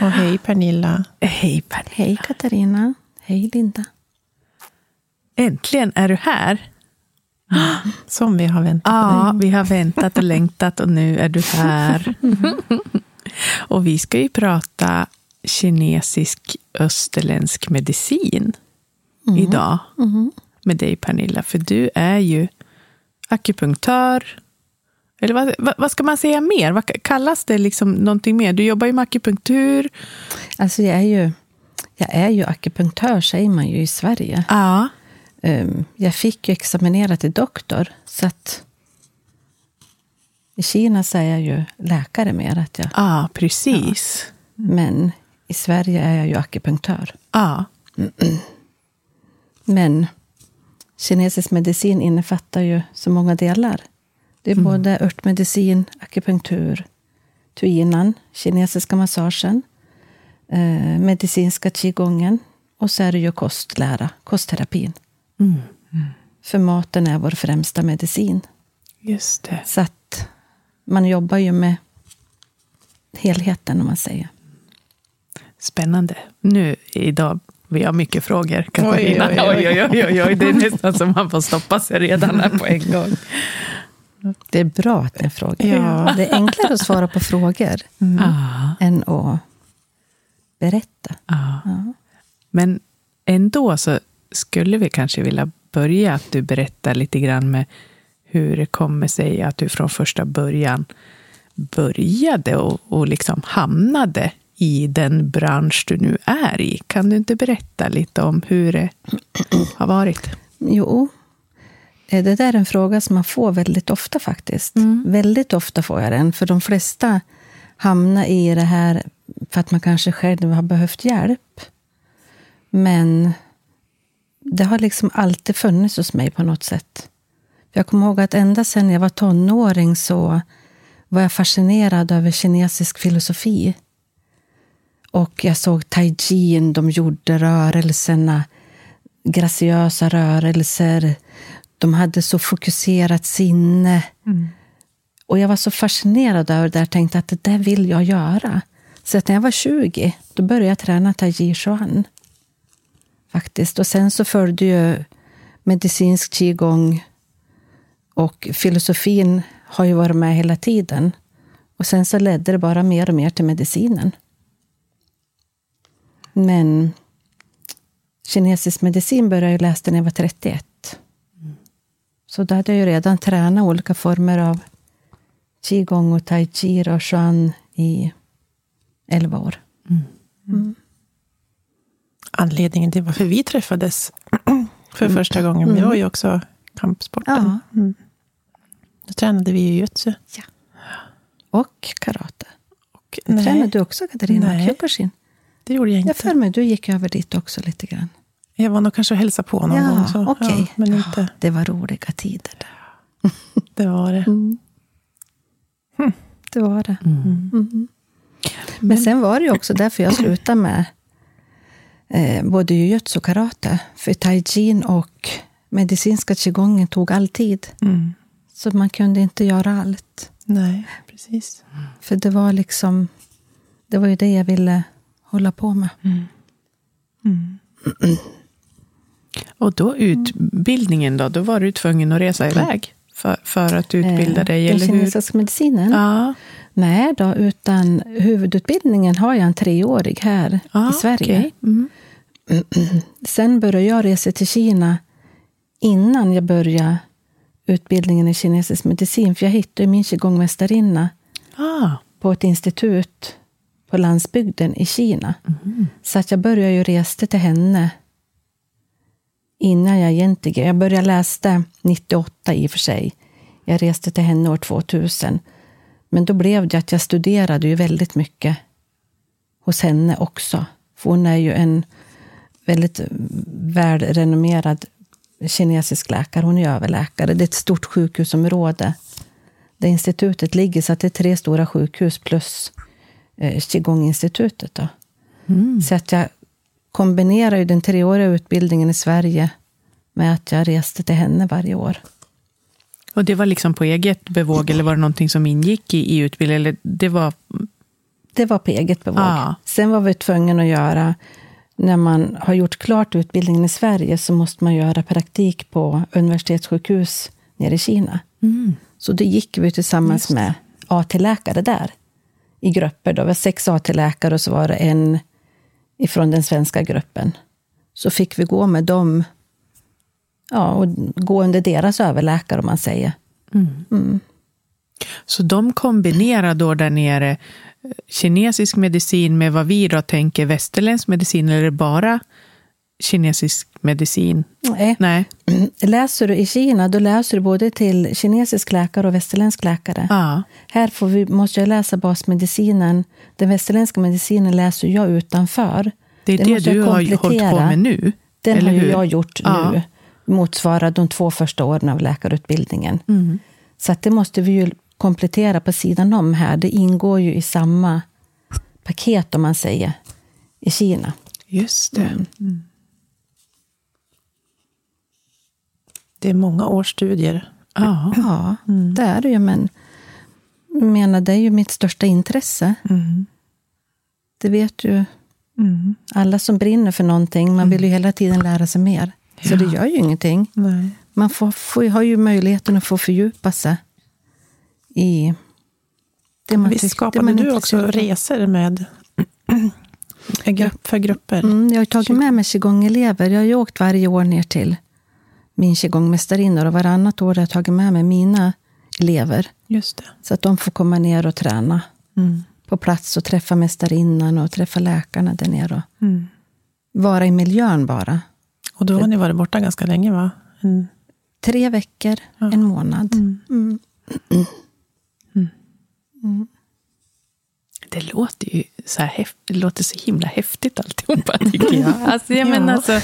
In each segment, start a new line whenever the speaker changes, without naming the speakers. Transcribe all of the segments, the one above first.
Och hej Pernilla.
Hej Pernilla.
Hej Katarina. Hej Linda.
Äntligen är du här.
Som vi har väntat
Ja, vi har väntat och längtat och nu är du här. Och vi ska ju prata kinesisk österländsk medicin idag med dig Pernilla. För du är ju akupunktör. Eller vad, vad, vad ska man säga mer? Vad kallas det liksom någonting mer? Du jobbar ju med akupunktur.
Alltså jag är ju, jag är ju akupunktör, säger man ju i Sverige.
Ja.
Um, jag fick ju examinera till doktor, så att i Kina är jag ju läkare mer. Att jag,
Ja, precis.
Men i Sverige är jag ju akupunktör.
Ja.
Men kinesisk medicin innefattar ju så många delar. Det är både örtmedicin, akupunktur, tuinan, kinesiska massagen, eh, medicinska qigongen och så är det ju kostlära, kostterapin. För maten är vår främsta medicin.
Just det.
Så att man jobbar ju med helheten om man säger.
Spännande. Nu idag, vi har mycket frågor, Katarina.
Oj, oj, oj.
oj, oj, oj. Det är nästan som man får stoppa sig redan här på en gång.
Det är bra att ni frågar.
Ja.
Det är enklare att svara på frågor
Ja,
än att berätta.
ja. Men ändå så skulle vi kanske vilja börja att du berättar lite grann med hur det kommer sig att du från första början började och, och liksom hamnade i den bransch du nu är i. Kan du inte berätta lite om hur det har varit?
Jo, det där är en fråga som man får väldigt ofta faktiskt. Väldigt ofta får jag den, för de flesta hamnar i det här för att man kanske själv har behövt hjälp. Men det har liksom alltid funnits hos mig på något sätt. Jag kommer ihåg att ända sedan jag var tonåring så var jag fascinerad över kinesisk filosofi. Och jag såg tai chi, de gjorde rörelserna, graciösa rörelser. De hade så fokuserat sinne. Och jag var så fascinerad över det och tänkte att det där vill jag göra. Så att när jag var 20, då började jag träna tai chi chuan. Faktiskt. Och sen så följde ju medicinsk qigong och filosofin har ju varit med hela tiden. Och sen så ledde det bara mer och mer till medicinen. Men kinesisk medicin började jag läsa när jag var 31. Så då hade jag ju redan tränat olika former av qigong och tai chi och shan i 11 år.
Anledningen till varför vi träffades för första gången, det var ju också kampsporten.
Ja.
Då tränade vi ju jutsu.
Och karate.
Och,
tränade du också, Katarina
Nej.
Kyokushin.
det gjorde jag
Jag
inte.
för mig du gick över dit också lite grann.
Jag var nog kanske och hälsade på någon
Ja,
gång. Så,
okej.
ja, men inte,
Det var roliga tider. Där.
det var det.
Det var det. Mm. Men sen var det ju också därför jag slutade med eh, både jujutsu och karate. För tai chi och medicinska qigongen tog all tid.
Mm.
Så man kunde inte göra allt.
Nej, precis.
För det var liksom Det var ju det jag ville hålla på med.
Och då utbildningen då, då var du tvungen att resa iväg för, för att utbilda dig,
Eh,
eller hur?
kinesiska medicinen?
Ja,
Nej då, utan huvudutbildningen har jag en treårig här
ja
i Sverige.
okej. Mm.
Sen började jag resa till Kina innan jag började utbildningen i kinesisk medicin. För jag hittade min qigongmästarinna
Ah,
på ett institut på landsbygden i Kina. Så att jag började ju resa till henne innan jag egentligen... Jag började läsa 98 i och för sig. Jag reste till henne år 2000. Men då blev det att jag studerade ju väldigt mycket hos henne också. För hon är ju en väldigt välrenommerad kinesisk läkare. Hon är överläkare. Det är ett stort sjukhusområde där institutet ligger. Så att det är tre stora sjukhus plus eh, Qigong-institutet.
Mm.
Så att jag kombinerar ju den treåriga utbildningen i Sverige med att jag reste till henne varje år.
Och det var liksom på eget bevåg, eller var det någonting som ingick i, i utbildningen? Eller det var...
Det var på eget bevåg.
Ah.
Sen var vi tvungna att göra, när man har gjort klart utbildningen i Sverige, så måste man göra praktik på universitetssjukhus nere i Kina.
Mm.
Så då gick vi tillsammans med AT-läkare där, i grupper. Då. Det var sex AT-läkare och så var det en ifrån den svenska gruppen. Så fick vi gå med dem, ja, och gå under deras överläkare, om man säger. Mm.
Så de kombinerar då där nere eh, kinesisk medicin med vad vi då tänker västerländsk medicin, eller är det bara kinesisk medicin?
Nej.
Nej.
Läser du i Kina, då läser du både till kinesisk läkare och västerländsk läkare.
Ja.
Här får vi, måste jag läsa basmedicinen. Den västerländska medicinen läser jag utanför.
Det är det
jag
du har hållit på med nu?
Den
eller
har jag gjort
Ja.
nu. Motsvarar de två första åren av läkarutbildningen.
Mm.
Så det måste vi ju komplettera på sidan om här. Det ingår ju i samma paket, om man säger, i Kina.
Just det.
Mm.
Det är många års studier.
Ja.
Ja, det är det ju. Men menar, det är ju mitt största intresse.
Mm.
Det vet ju
Mm.
alla som brinner för någonting. Man vill ju hela tiden lära sig mer. Så det gör ju ingenting.
Nej.
Man får, får, har ju möjligheten att få fördjupa sig i det man
Visst
tycker- det
skapade du också resor med för grupp- för grupper?
Mm, jag har tagit med mig qigong-elever. Jag har ju åkt varje år ner till min qigong-mästarinna och varannat år har jag tagit med mig mina elever.
Just det.
Så att de får komma ner och träna
Mm.
på plats och träffa mästarinnan och träffa läkarna där nere. Och
Mm.
vara i miljön bara.
Och då har ni varit borta ganska länge, va? En,
Tre veckor,
Ja.
en månad.
Mm.
Mm.
Det låter ju så, här det låter så himla häftigt alltihopa, tycker jag. Alltså, jag
Ja.
menar, alltså,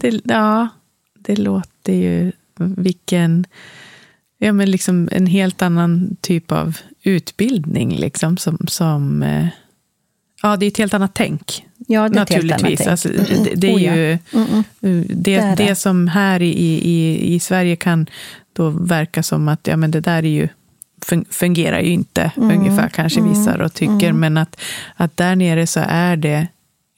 det, ja, det låter ju... Vilken... Ja, men liksom en helt annan typ av utbildning, liksom, som... som eh, ja, det är ett helt annat tänk.
Ja, det är
Naturligtvis.
tänk.
Alltså, det, det är
Oh,
ju...
Mm-mm.
Det,
Det är
det,
det.
som här i, i, i Sverige kan då verka som att ja, men det där är ju, fun- fungerar ju inte,
Mm.
ungefär kanske vissa då tycker. Men att, att där nere så är det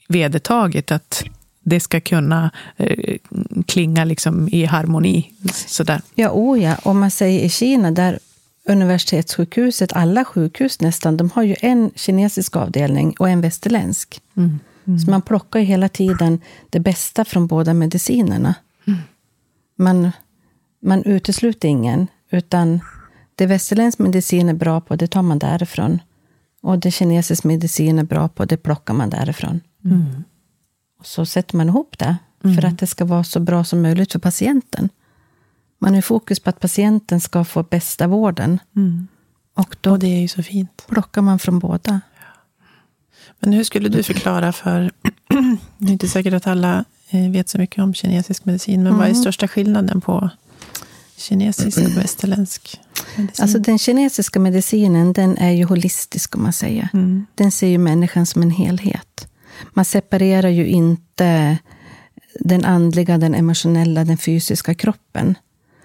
vedertaget att det ska kunna eh, klinga liksom i harmoni. Sådär.
Ja, oh ja. Om man säger i Kina, där universitetssjukhuset, alla sjukhus nästan, de har ju en kinesisk avdelning och en västerländsk.
Mm.
Så man plockar ju hela tiden det bästa från båda medicinerna. Man, man utesluter ingen, utan det västerländsk medicin är bra på, det tar man därifrån. Och det kinesisk medicin är bra på, det plockar man därifrån. Och så sätter man ihop det, för att det ska vara så bra som möjligt för patienten. Man ju fokus på att patienten ska få bästa vården. Och då
Och det är ju så fint.
plockar man från båda.
Men hur skulle du förklara för... det är inte säkert att alla eh, vet så mycket om kinesisk medicin, men vad är största skillnaden på kinesisk och västerländsk medicin?
Alltså den kinesiska medicinen, den är ju holistisk om man säger.
Mm.
Den ser ju människan som en helhet. Man separerar ju inte den andliga, den emotionella, den fysiska kroppen.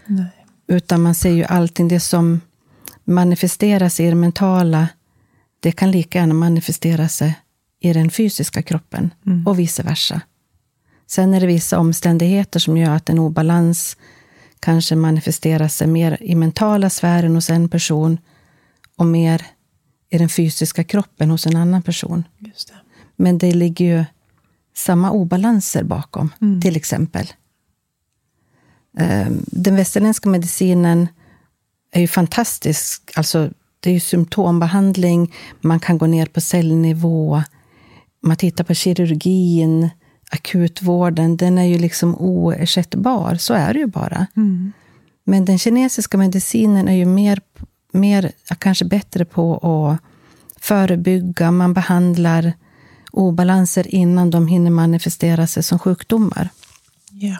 Nej.
Utan man ser ju allting det som manifesteras i det mentala, det kan lika gärna manifestera sig i den fysiska kroppen och vice versa. Sen är det vissa omständigheter som gör att en obalans kanske manifesterar sig mer i mentala sfären hos en person och mer i den fysiska kroppen hos en annan person.
Just det.
Men det ligger ju samma obalanser bakom, till exempel. Ehm, Den västerländska medicinen är ju fantastisk. Alltså, det är ju symptombehandling, man kan gå ner på cellnivå. Man tittar på kirurgin, akutvården, den är ju liksom oersättbar. Så är det ju bara. Men den kinesiska medicinen är ju mer, mer kanske bättre på att förebygga, man behandlar obalanser innan de hinner manifestera sig som sjukdomar.
Ja.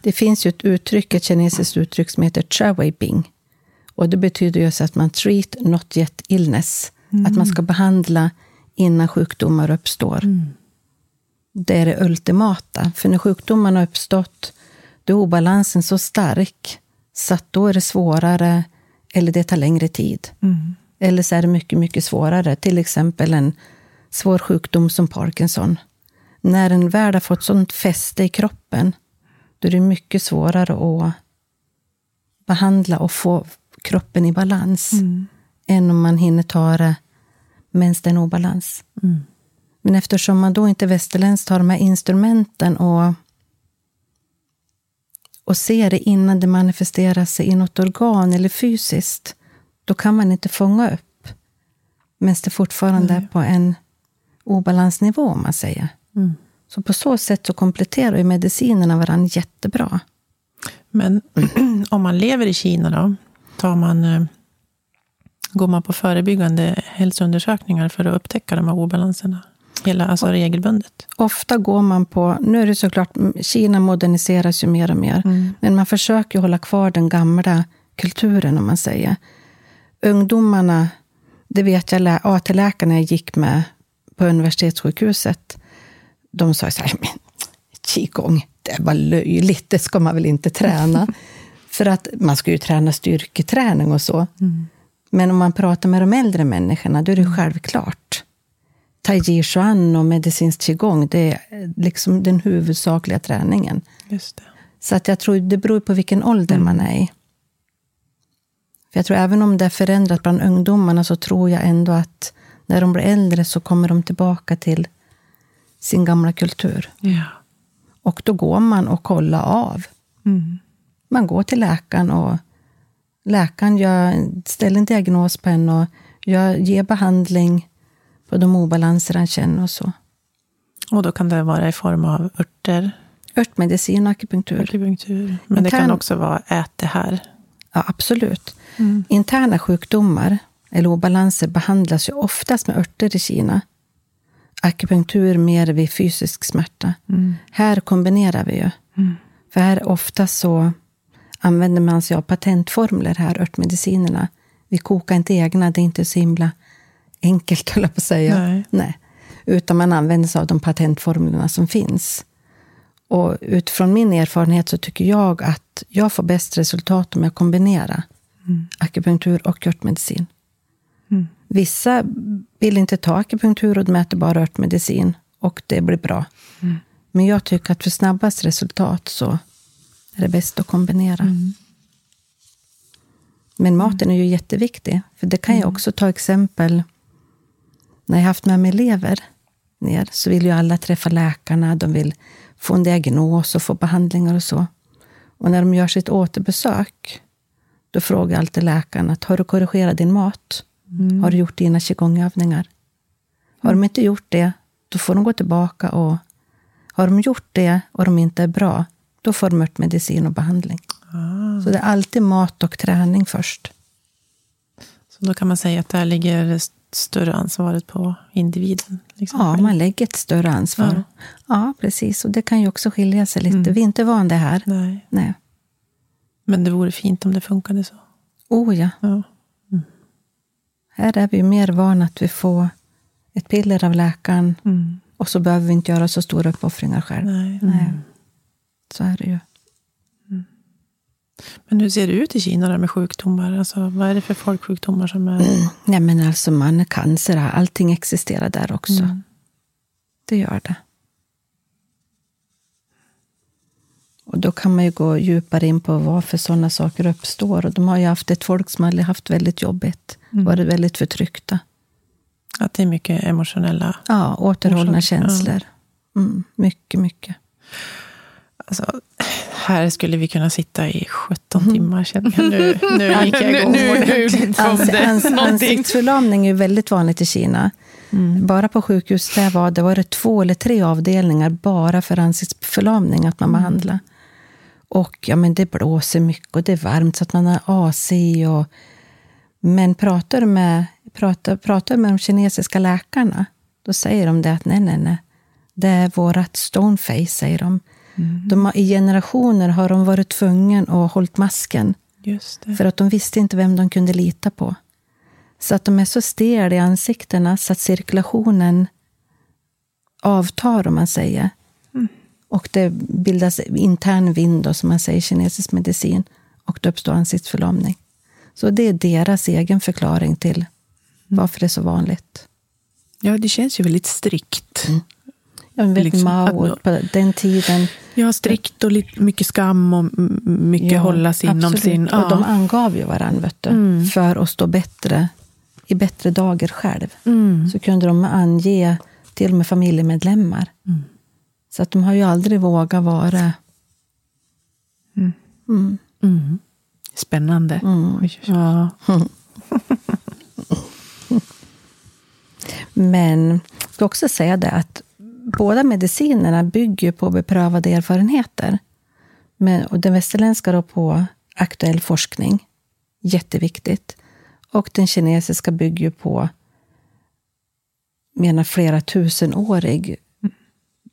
Det finns ju ett uttryck, ett kinesiskt uttryck som heter Chawei Bing. Och det betyder just att man treat not yet illness. Mm. Att man ska behandla innan sjukdomar uppstår. Mm. Det är det ultimata. För när sjukdomarna har uppstått, då är obalansen så stark så att då är det svårare, eller det tar längre tid. Mm. Eller så är det mycket, mycket svårare. Till exempel en svår sjukdom som Parkinson. När en väl har fått sånt fäste i kroppen, då är det mycket svårare att behandla och få kroppen i balans. Mm. Än om man hinner ta det medan det är en obalans. Mm. Men eftersom man då inte västerländskt har de här instrumenten och, och ser det innan det manifesterar sig i något organ eller fysiskt, då kan man inte fånga upp. Medan det fortfarande mm. är på en obalansnivå, om man säger. Mm. Så på så sätt så kompletterar ju medicinerna varandra jättebra.
Men om man lever i Kina då, tar man, eh, går man på förebyggande hälsoundersökningar för att upptäcka de här obalanserna? Hela, alltså regelbundet?
Ofta går man på... Nu är det såklart, Kina moderniseras ju mer och mer. Mm. Men man försöker hålla kvar den gamla kulturen, om man säger. Ungdomarna, det vet jag, AT-läkarna jag gick med på universitetssjukhuset, de sa så här, men qigong, det var löjligt, det ska man väl inte träna. För att man ska ju träna styrketräning och så. Mm. Men om man pratar med de äldre människorna, då är det mm. självklart. Tai chi chuan och medicinsk qigong, det är liksom den huvudsakliga träningen.
Just det.
Så att jag tror det beror på vilken ålder mm. man är i. För jag tror även om det är förändrat bland ungdomarna så tror jag ändå att när de blir äldre så kommer de tillbaka till sin gamla kultur.
Ja.
Och då går man och kollar av. Mm. Man går till läkaren och läkaren gör, ställer en diagnos på en och gör, ger behandling på de obalanser han känner och så.
Och då kan det vara i form av örter?
Örtmedicin och akupunktur.
akupunktur. Men Intern... det kan också vara ät det här?
Ja, absolut. Mm. Interna sjukdomar eller obalanser behandlas ju oftast med örter i Kina. Akupunktur mer vid fysisk smärta. Mm. Här kombinerar vi ju. Mm. För här ofta så använder man sig av patentformler här, örtmedicinerna. Vi kokar inte egna, det är inte så himla enkelt, höll jag på att säga.
Nej.
Nej. Utan man använder sig av de patentformlerna som finns. Och utifrån min erfarenhet så tycker jag att jag får bäst resultat om jag kombinerar mm. akupunktur och örtmedicin. Vissa vill inte ta akupunktur och de äter bara örtmedicin och det blir bra. Mm. Men jag tycker att för snabbast resultat så är det bäst att kombinera. Mm. Men maten är ju jätteviktig. För det kan jag mm. också ta exempel. När jag haft med mig elever ner så vill ju alla träffa läkarna. De vill få en diagnos och få behandlingar och så. Och när de gör sitt återbesök, då frågar alltid läkaren att har du korrigerat din mat? Mm. Har du gjort dina qigongövningar? Har de inte gjort det, då får de gå tillbaka och har de gjort det och de inte är bra, då får de medicin och behandling. Ah. Så det är alltid mat och träning först.
Så då kan man säga att där ligger det större ansvaret på individen?
Liksom. Ja, man lägger ett större ansvar. Ja. ja. precis. Och det kan ju också skilja sig lite. Mm. Vi är inte van det här.
Nej.
Nej.
Men det vore fint om det funkade så.
Oh ja.
ja.
Här är vi mer vana att vi får ett piller av läkaren mm. och så behöver vi inte göra så stora uppoffringar själv.
Nej. Nej.
Så är det ju.
Mm. Men hur ser det ut i Kina där med sjukdomar? Alltså, vad är det för folksjukdomar som är... Mm.
Nej, men alltså man, cancer, allting existerar där också. Mm. Det gör det. Då kan man ju gå djupare in på varför sådana saker uppstår. Och de har ju haft ett folk som har haft väldigt jobbigt, mm. varit väldigt förtryckta.
Att det är mycket emotionella
Ja, återhållna känslor. Mm, mycket, mycket.
Alltså, här skulle vi kunna sitta i 17 mm. timmar känner jag. Nu, nu gick jag igång
ordentligt. Ans, ans, ansiktsförlamning är väldigt vanligt i Kina. Mm. Bara på sjukhus där var det, var det två eller tre avdelningar bara för ansiktsförlamning att man mm. Och ja, men det blåser mycket och det är varmt så att man har AC. Och, men pratar med, pratar, pratar med de kinesiska läkarna Då säger de det att nej, nej, nej. Det är vårat stoneface, säger de.
Mm.
de har, I generationer har de varit tvungna att hålla masken. För att de visste inte vem de kunde lita på. Så att de är så stel i ansiktena så att cirkulationen avtar, om man säger.
Mm.
Och det bildas intern vind, då, som man säger i kinesisk medicin. Och då uppstår ansiktsförlamning. Så det är deras egen förklaring till varför det är så vanligt.
Ja, det känns ju väldigt strikt.
Jag vet
Liksom
Mao,
att-
på den tiden.
Ja, strikt och lite, mycket skam och mycket
Ja,
hållas inom
absolut.
sin...
Och de
Ja.
angav ju varandra, du,
Mm.
för att stå bättre i bättre dagar själv.
Mm.
Så kunde de ange till och med familjemedlemmar.
Mm.
Så att de har ju aldrig vågat vara...
Mm.
Mm.
Mm. Spännande.
Mm.
Ja.
Men jag ska också säga det att båda medicinerna bygger på beprövade erfarenheter. Men, och den västerländska då på aktuell forskning. Jätteviktigt. Och den kinesiska bygger på menar flera tusenårig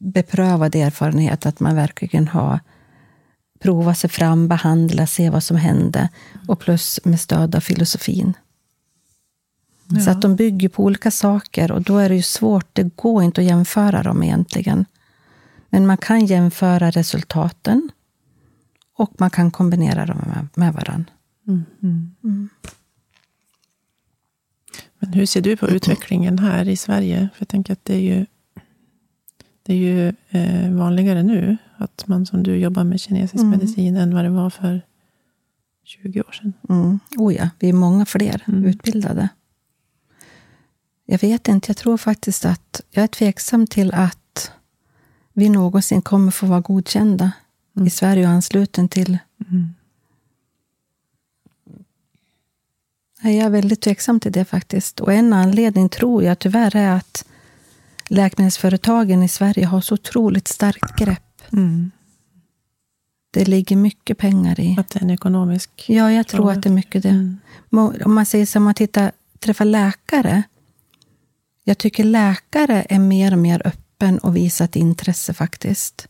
beprövad erfarenhet. Att man verkligen har provat sig fram, behandlat, se vad som hände. Och plus med stöd av filosofin. Så
Ja.
att de bygger på olika saker och då är det ju svårt. Det går inte att jämföra dem egentligen. Men man kan jämföra resultaten och man kan kombinera dem med, med varandra.
Mm. Men hur ser du på utvecklingen här i Sverige? För jag tänker att det är ju, det är ju eh, vanligare nu att man som du jobbar med kinesisk
Mm.
medicin än vad det var för 20 år sedan.
Mm. Oh ja, vi är många fler
Mm.
utbildade. Jag vet inte, jag tror faktiskt att jag är tveksam till att vi någonsin kommer få vara godkända
Mm.
i Sverige och ansluten till
Mm.
Jag är väldigt tveksam till det faktiskt. Och en anledning tror jag tyvärr är att läkemedelsföretagen i Sverige har så otroligt starkt grepp.
Mm.
Det ligger mycket pengar i.
Att det är en ekonomisk...
Ja, jag tror att det är mycket det.
Mm.
Om man säger så, om man tittar, träffar läkare. Jag tycker läkare är mer och mer öppen och visat intresse faktiskt.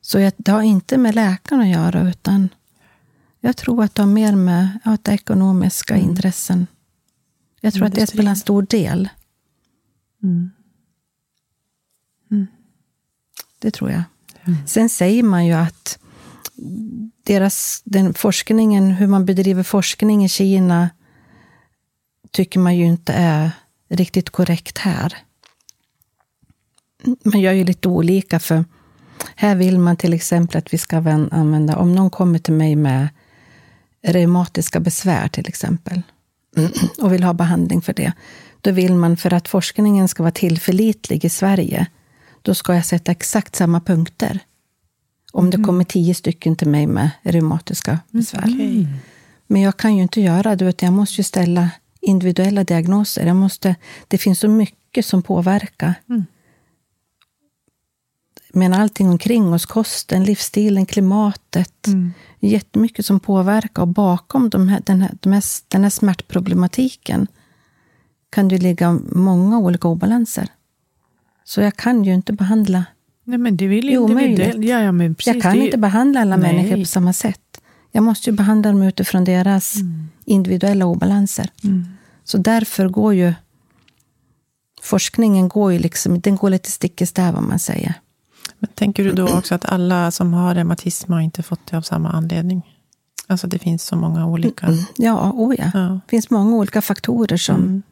Så jag, det har inte med läkaren att göra, utan jag tror att det har mer med ja, det ekonomiska intressen. Jag tror att det
Industrin.
spelar en stor del.
Mm.
Det tror jag.
Mm.
Sen säger man ju att deras, den forskningen, hur man bedriver forskning i Kina tycker man ju inte är riktigt korrekt här. Man gör ju lite olika, för här vill man till exempel att vi ska vän- använda, om någon kommer till mig med reumatiska besvär till exempel, och vill ha behandling för det, då vill man för att forskningen ska vara tillförlitlig i Sverige, då ska jag sätta exakt samma punkter. Om det kommer tio stycken till mig med reumatiska besvär.
Okej.
Men jag kan ju inte göra det, utan jag måste ju ställa individuella diagnoser. Jag måste, det finns så mycket som påverkar.
Mm.
Men allting omkring oss, kosten, livsstilen, klimatet.
Mm.
Jättemycket som påverkar. Och bakom de här, den, här, de här, den här smärtproblematiken kan det ligga många olika obalanser. Så jag kan ju inte behandla
Nej, men det
är omöjligt.
Ja, ja, men precis,
jag kan
det
inte behandla alla
Nej.
människor på samma sätt. Jag måste ju behandla dem utifrån deras individuella obalanser.
Mm.
Så därför går ju forskningen går ju liksom, den går lite stick i stäv om man säger.
Men tänker du då också att alla som har reumatism har inte fått det av samma anledning? Alltså det finns så många olika.
Ja, oh ja.
Ja.
Det finns många olika faktorer som,
Mm.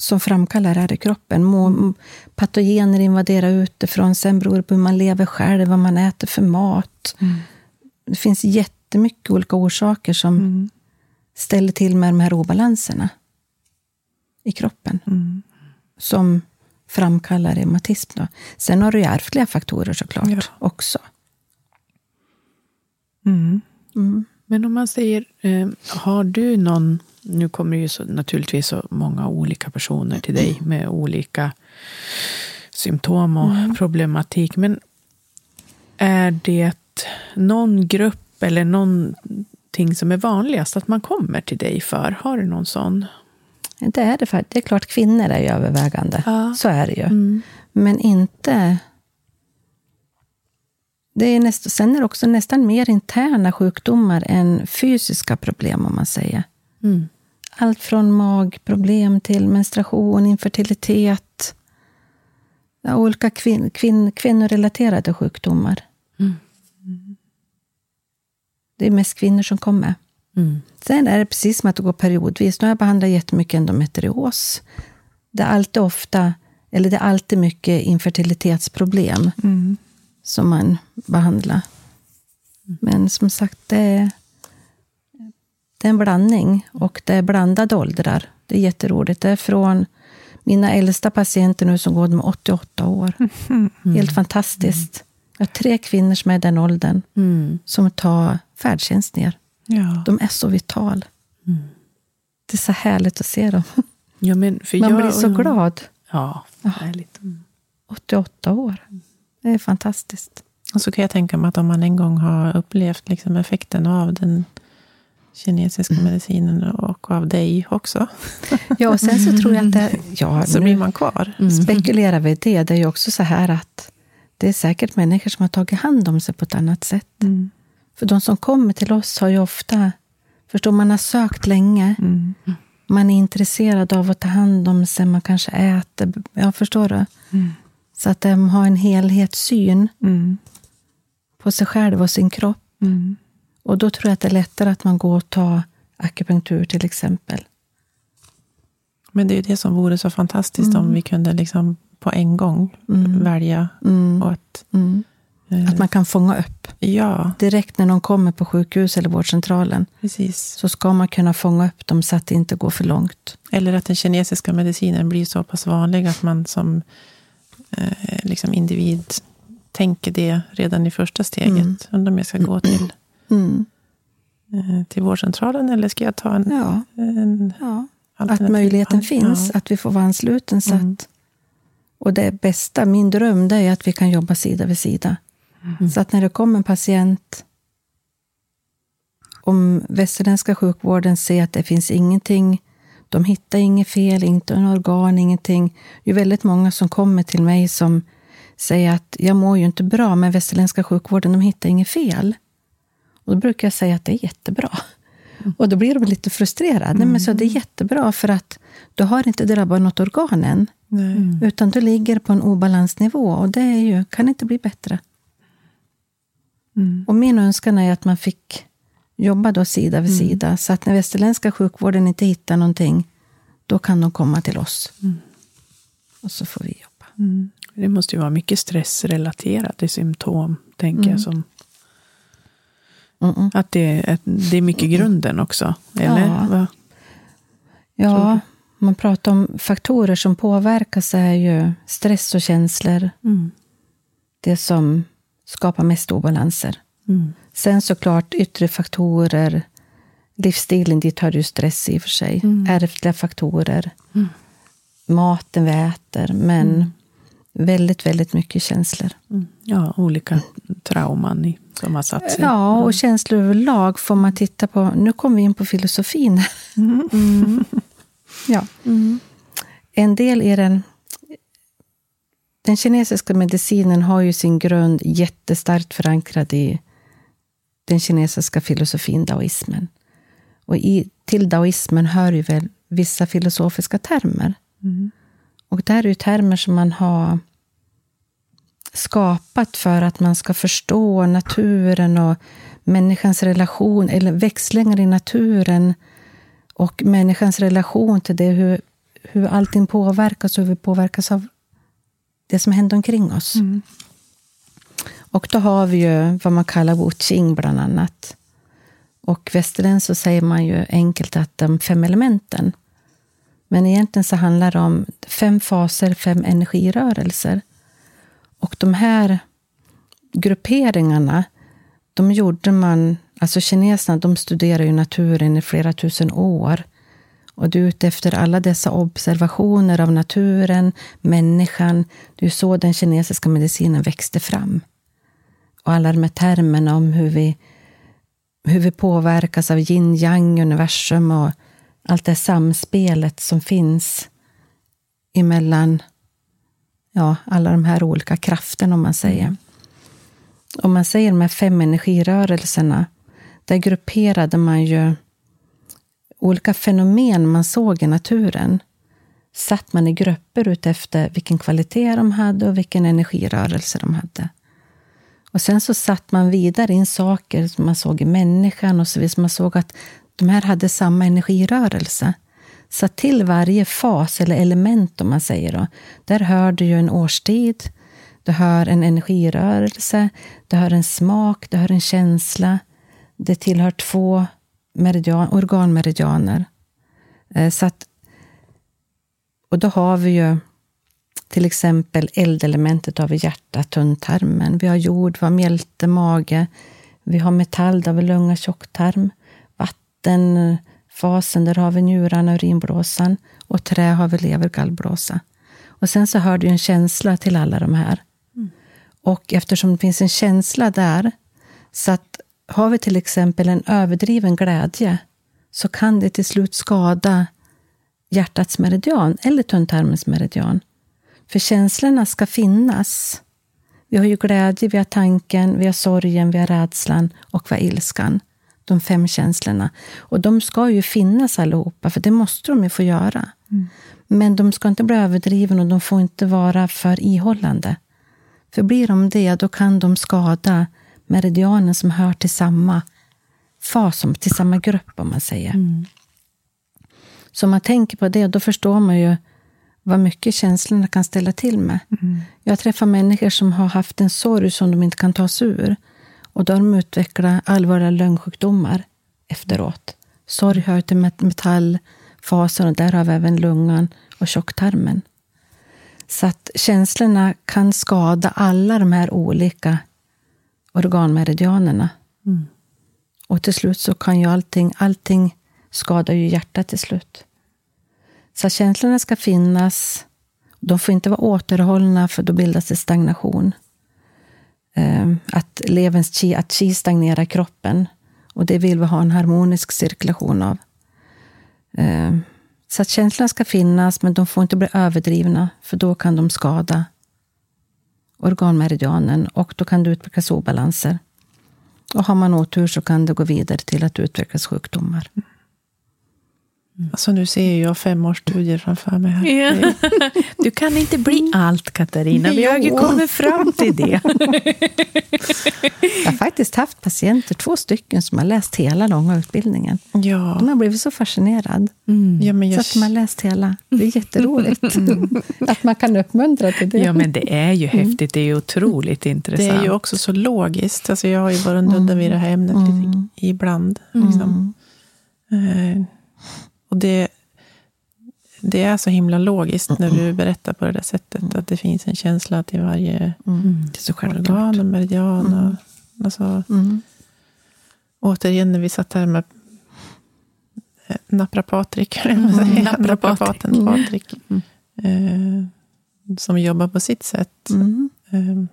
Som framkallar det här i kroppen. Må, patogener invaderar utifrån, sen beror det på hur man lever själv, vad man äter för mat.
Mm.
Det finns jättemycket olika orsaker som
Mm.
ställer till med de här obalanserna i kroppen.
Mm.
som framkallar reumatism. Då. Sen har du ju ärftliga faktorer såklart
Ja.
också.
Mm.
Mm.
Men om man säger, eh, har du någon, nu kommer det ju så, naturligtvis så många olika personer till dig med olika symptom och problematik, men är det någon grupp eller någonting som är vanligast att man kommer till dig för? Har du någon sån?
Det är det faktiskt. Det är klart, kvinnor är ju övervägande.
Ja.
Så är det ju.
Mm.
Men inte... Det är näst, sen är det också nästan mer interna sjukdomar än fysiska problem, om man säger.
Mm.
Allt från magproblem till menstruation, infertilitet. Olika kvin, kvin, kvinnorelaterade sjukdomar.
Mm.
Det är mest kvinnor som kommer.
Mm.
Sen är det precis som att det går periodvis. Nu har jag behandlat jättemycket endometrios. Det är alltid ofta, eller det är alltid mycket infertilitetsproblem
Mm.
som man behandlar. Men som sagt, det är, det är en blandning och det är blandade åldrar. Det är jätteroligt. Det är från mina äldsta patienter nu som går med 88 år. Helt fantastiskt. Jag har tre kvinnor som är i den åldern
Mm.
som tar färdtjänst ner.
Ja.
De är så vital. Det är så härligt att se dem.
Ja, men för
Man
jag,
blir så glad.
Ja, härligt. Mm.
88 år. Det är fantastiskt.
Och så kan jag tänka mig att om man en gång har upplevt liksom effekten av den kinesiska medicinen och av dig också,
Ja, och sen så tror jag att det, ja,
så blir man kvar.
spekulerar vi det. Det är ju också så här att det är säkert människor som har tagit hand om sig på ett annat sätt.
Mm.
För de som kommer till oss har ju ofta, förstår man har sökt länge.
Mm.
Man är intresserad av att ta hand om sig, man kanske äter. Ja, förstår du?
Mm.
Så att de har en helhetssyn
Mm.
på sig själv och sin kropp.
Mm.
Och då tror jag att det är lättare att man går och tar akupunktur till exempel.
Men det är ju det som vore så fantastiskt om vi kunde liksom på en gång välja.
Mm.
Och att,
Mm.
eh,
Att man kan fånga upp.
Ja,
Direkt när de kommer på sjukhus eller vårdcentralen
precis.
så ska man kunna fånga upp dem så att det inte går för långt.
Eller att den kinesiska medicinen blir så pass vanlig att man som eh, liksom individ tänker det redan i första steget. Undrar om jag ska gå till,
Mm.
eh, till vårdcentralen eller ska jag ta en,
Ja,
en
ja. Att möjligheten finns,
Ja.
att vi får vara ansluten. Så
Mm.
att, och det bästa, min dröm, det är att vi kan jobba sida vid sida. Så att när det kommer en patient, om västerländska sjukvården ser att det finns ingenting, de hittar inget fel, inte en organ, ingenting. Det är väldigt många som kommer till mig som säger att jag mår ju inte bra, men västerländska sjukvården, de hittar inget fel. Och då brukar jag säga att det är jättebra. Och då blir de lite frustrerade. Nej, men så det är jättebra, för att du har inte drabbat något organ än.
Nej.
Utan du ligger på en obalansnivå och det är ju, kan inte bli bättre.
Mm.
Och min önskan är att man fick jobba då sida vid sida. Så att när västerländska sjukvården inte hittar någonting, då kan de komma till oss. Och så får vi jobba.
Mm.
Det måste ju vara mycket stressrelaterade symptom, tänker jag. Som,
Mm-mm.
att det, är- det är mycket grunden också. Eller?
Ja. Ja, man pratar om faktorer som påverkas är ju stress och känslor.
Mm.
Det som skapar mest obalanser.
Mm.
Sen såklart yttre faktorer, livsstilen, dit hör ju stress i och för sig. Ärftliga faktorer, maten vi äter, men väldigt, väldigt mycket känslor.
Mm. Ja, olika trauman i, som har satt sig.
Ja, och känslor överlag får man titta på. Nu kommer vi in på filosofin. ja. En del är den... Den kinesiska medicinen har ju sin grund jättestarkt förankrad i den kinesiska filosofin, daoismen. Och i, till daoismen hör ju väl vissa filosofiska termer. Och det här är ju termer som man har skapat för att man ska förstå naturen och människans relation, eller växlingar i naturen och människans relation till det, hur, hur allting påverkas och hur vi påverkas av det som händer omkring oss. Och då har vi ju vad man kallar Wu Qing bland annat. Och västerländskt så säger man ju enkelt att de fem elementen. Men egentligen så handlar det om fem faser, fem energirörelser. Och de här grupperingarna, de gjorde man... Alltså kineserna, de studerar ju naturen i flera tusen år. Och det är ute efter alla dessa observationer av naturen, människan. Det är så den kinesiska medicinen växte fram. Och alla de här termerna om hur vi, hur vi påverkas av yin yang universum och allt det samspelet som finns emellan ja, alla de här olika krafterna, om man säger. Om man säger de här fem energirörelserna, där grupperade man ju olika fenomen man såg i naturen. Satt man i grupper utefter vilken kvalitet de hade och vilken energirörelse de hade. Och sen så satt man vidare in saker som man såg i människan och så vidare. Man såg att de här hade samma energirörelse. Så till varje fas eller element, om man säger då, där hör du ju en årstid, du hör en energirörelse, du hör en smak, du hör en känsla. Det tillhör två meridian, organmeridianer. Eh, så att, och då har vi ju till exempel eldelementet har vi hjärta, tunntarmen. Vi har jord, vi har mjälte, mage. Vi har metall, där vi lunga, tjocktarm. Vattenfasen, där har vi njurarna, urinblåsan. Och trä har vi lever, gallblåsa. Och sen så hör du en känsla till alla de här. Mm. Och eftersom det finns en känsla där, så att har vi till exempel en överdriven glädje, så kan det till slut skada hjärtats meridian eller tunntarmens meridian. För känslorna ska finnas. Vi har ju glädje, vi har tanken, vi har sorgen, vi har rädslan och vi har ilskan. De fem känslorna. Och de ska ju finnas allihopa, för det måste de ju få göra. Mm. Men de ska inte bli överdrivna och de får inte vara för ihållande. För blir de det, då kan de skada meridianen som hör till samma fas, till samma grupp om man säger. Mm. Så om man tänker på det, då förstår man ju vad mycket känslorna kan ställa till med. Mm. Jag träffar människor som har haft en sorg som de inte kan ta sig ur. Och de utvecklat allvarliga lungsjukdomar efteråt. Sorg hör till metallfasen och där har vi även lungan och tjocktarmen. Så att känslorna kan skada alla de här olika organmeridianerna. Mm. Och till slut så kan ju allting, allting skadar ju hjärtat till slut. Så känslorna ska finnas. De får inte vara återhållna, för då bildas det stagnation. Eh, att levens chi, att chi stagnerar kroppen. Och det vill vi ha en harmonisk cirkulation av. Eh, så att känslorna ska finnas, men de får inte bli överdrivna, för då kan de skada organmeridianen och då kan det utvecklas obalanser. Och har man otur så kan det gå vidare till att utvecklas sjukdomar.
Mm. Mm. Alltså nu ser jag femårsstudier framför mig. Här. Ja.
Du kan inte bli allt, Katarina. Vi har ju kommit fram till det.
Jag har faktiskt haft patienter, två stycken, som har läst hela långa utbildningen. Ja. De har blivit så fascinerade. Mm. Ja, jag... Så att de har läst hela. Det är jätteroligt. Mm. Att man kan uppmuntra till det.
Ja, men det är ju mm. häftigt. Det är ju otroligt intressant.
Det är ju också så logiskt. Alltså jag har ju varit nudda vid det här ämnet mm. ibland. Liksom. Mm. Och det, det är så himla logiskt när du berättar på det där sättet. Mm. Att det finns en känsla till varje mm. så organ och meridian. Mm. Och, alltså, mm. Återigen när vi satt här med eh, naprapatrik, mm. naprapaten mm. Patrik. Mm. Eh, som jobbar på sitt sätt. Mm. Eh,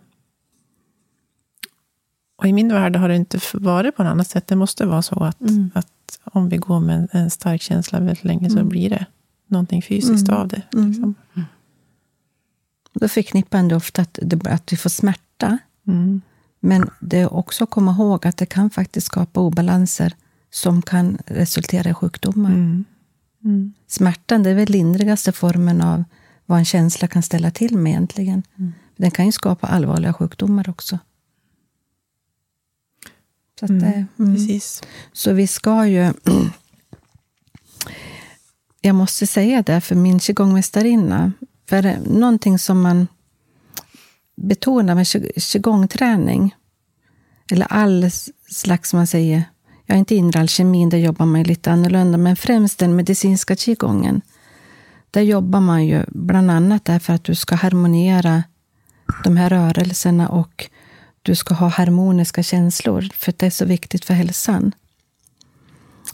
och i min värld har det inte varit på något annat sätt. Det måste vara så att, mm. Att om vi går med en, en stark känsla väldigt länge så mm. blir det någonting fysiskt mm. av det. Mm. Liksom.
Då förknippar man ofta att, att vi får smärta. Men det är också att komma ihåg att det kan faktiskt skapa obalanser som kan resultera i sjukdomar. Mm. Mm. Smärtan det är väl lindrigaste formen av vad en känsla kan ställa till med egentligen. Mm. Den kan ju skapa allvarliga sjukdomar också. Så, att, mm, mm. Precis. så vi ska ju... jag måste säga det, för min qigongmästarinna, för någonting som man betonar med qigongträning, eller all slags, man säger, jag är inte inre alkemin, där jobbar man lite annorlunda, men främst den medicinska qigongen. Där jobbar man ju bland annat därför att du ska harmoniera de här rörelserna och du ska ha harmoniska känslor, för det är så viktigt för hälsan.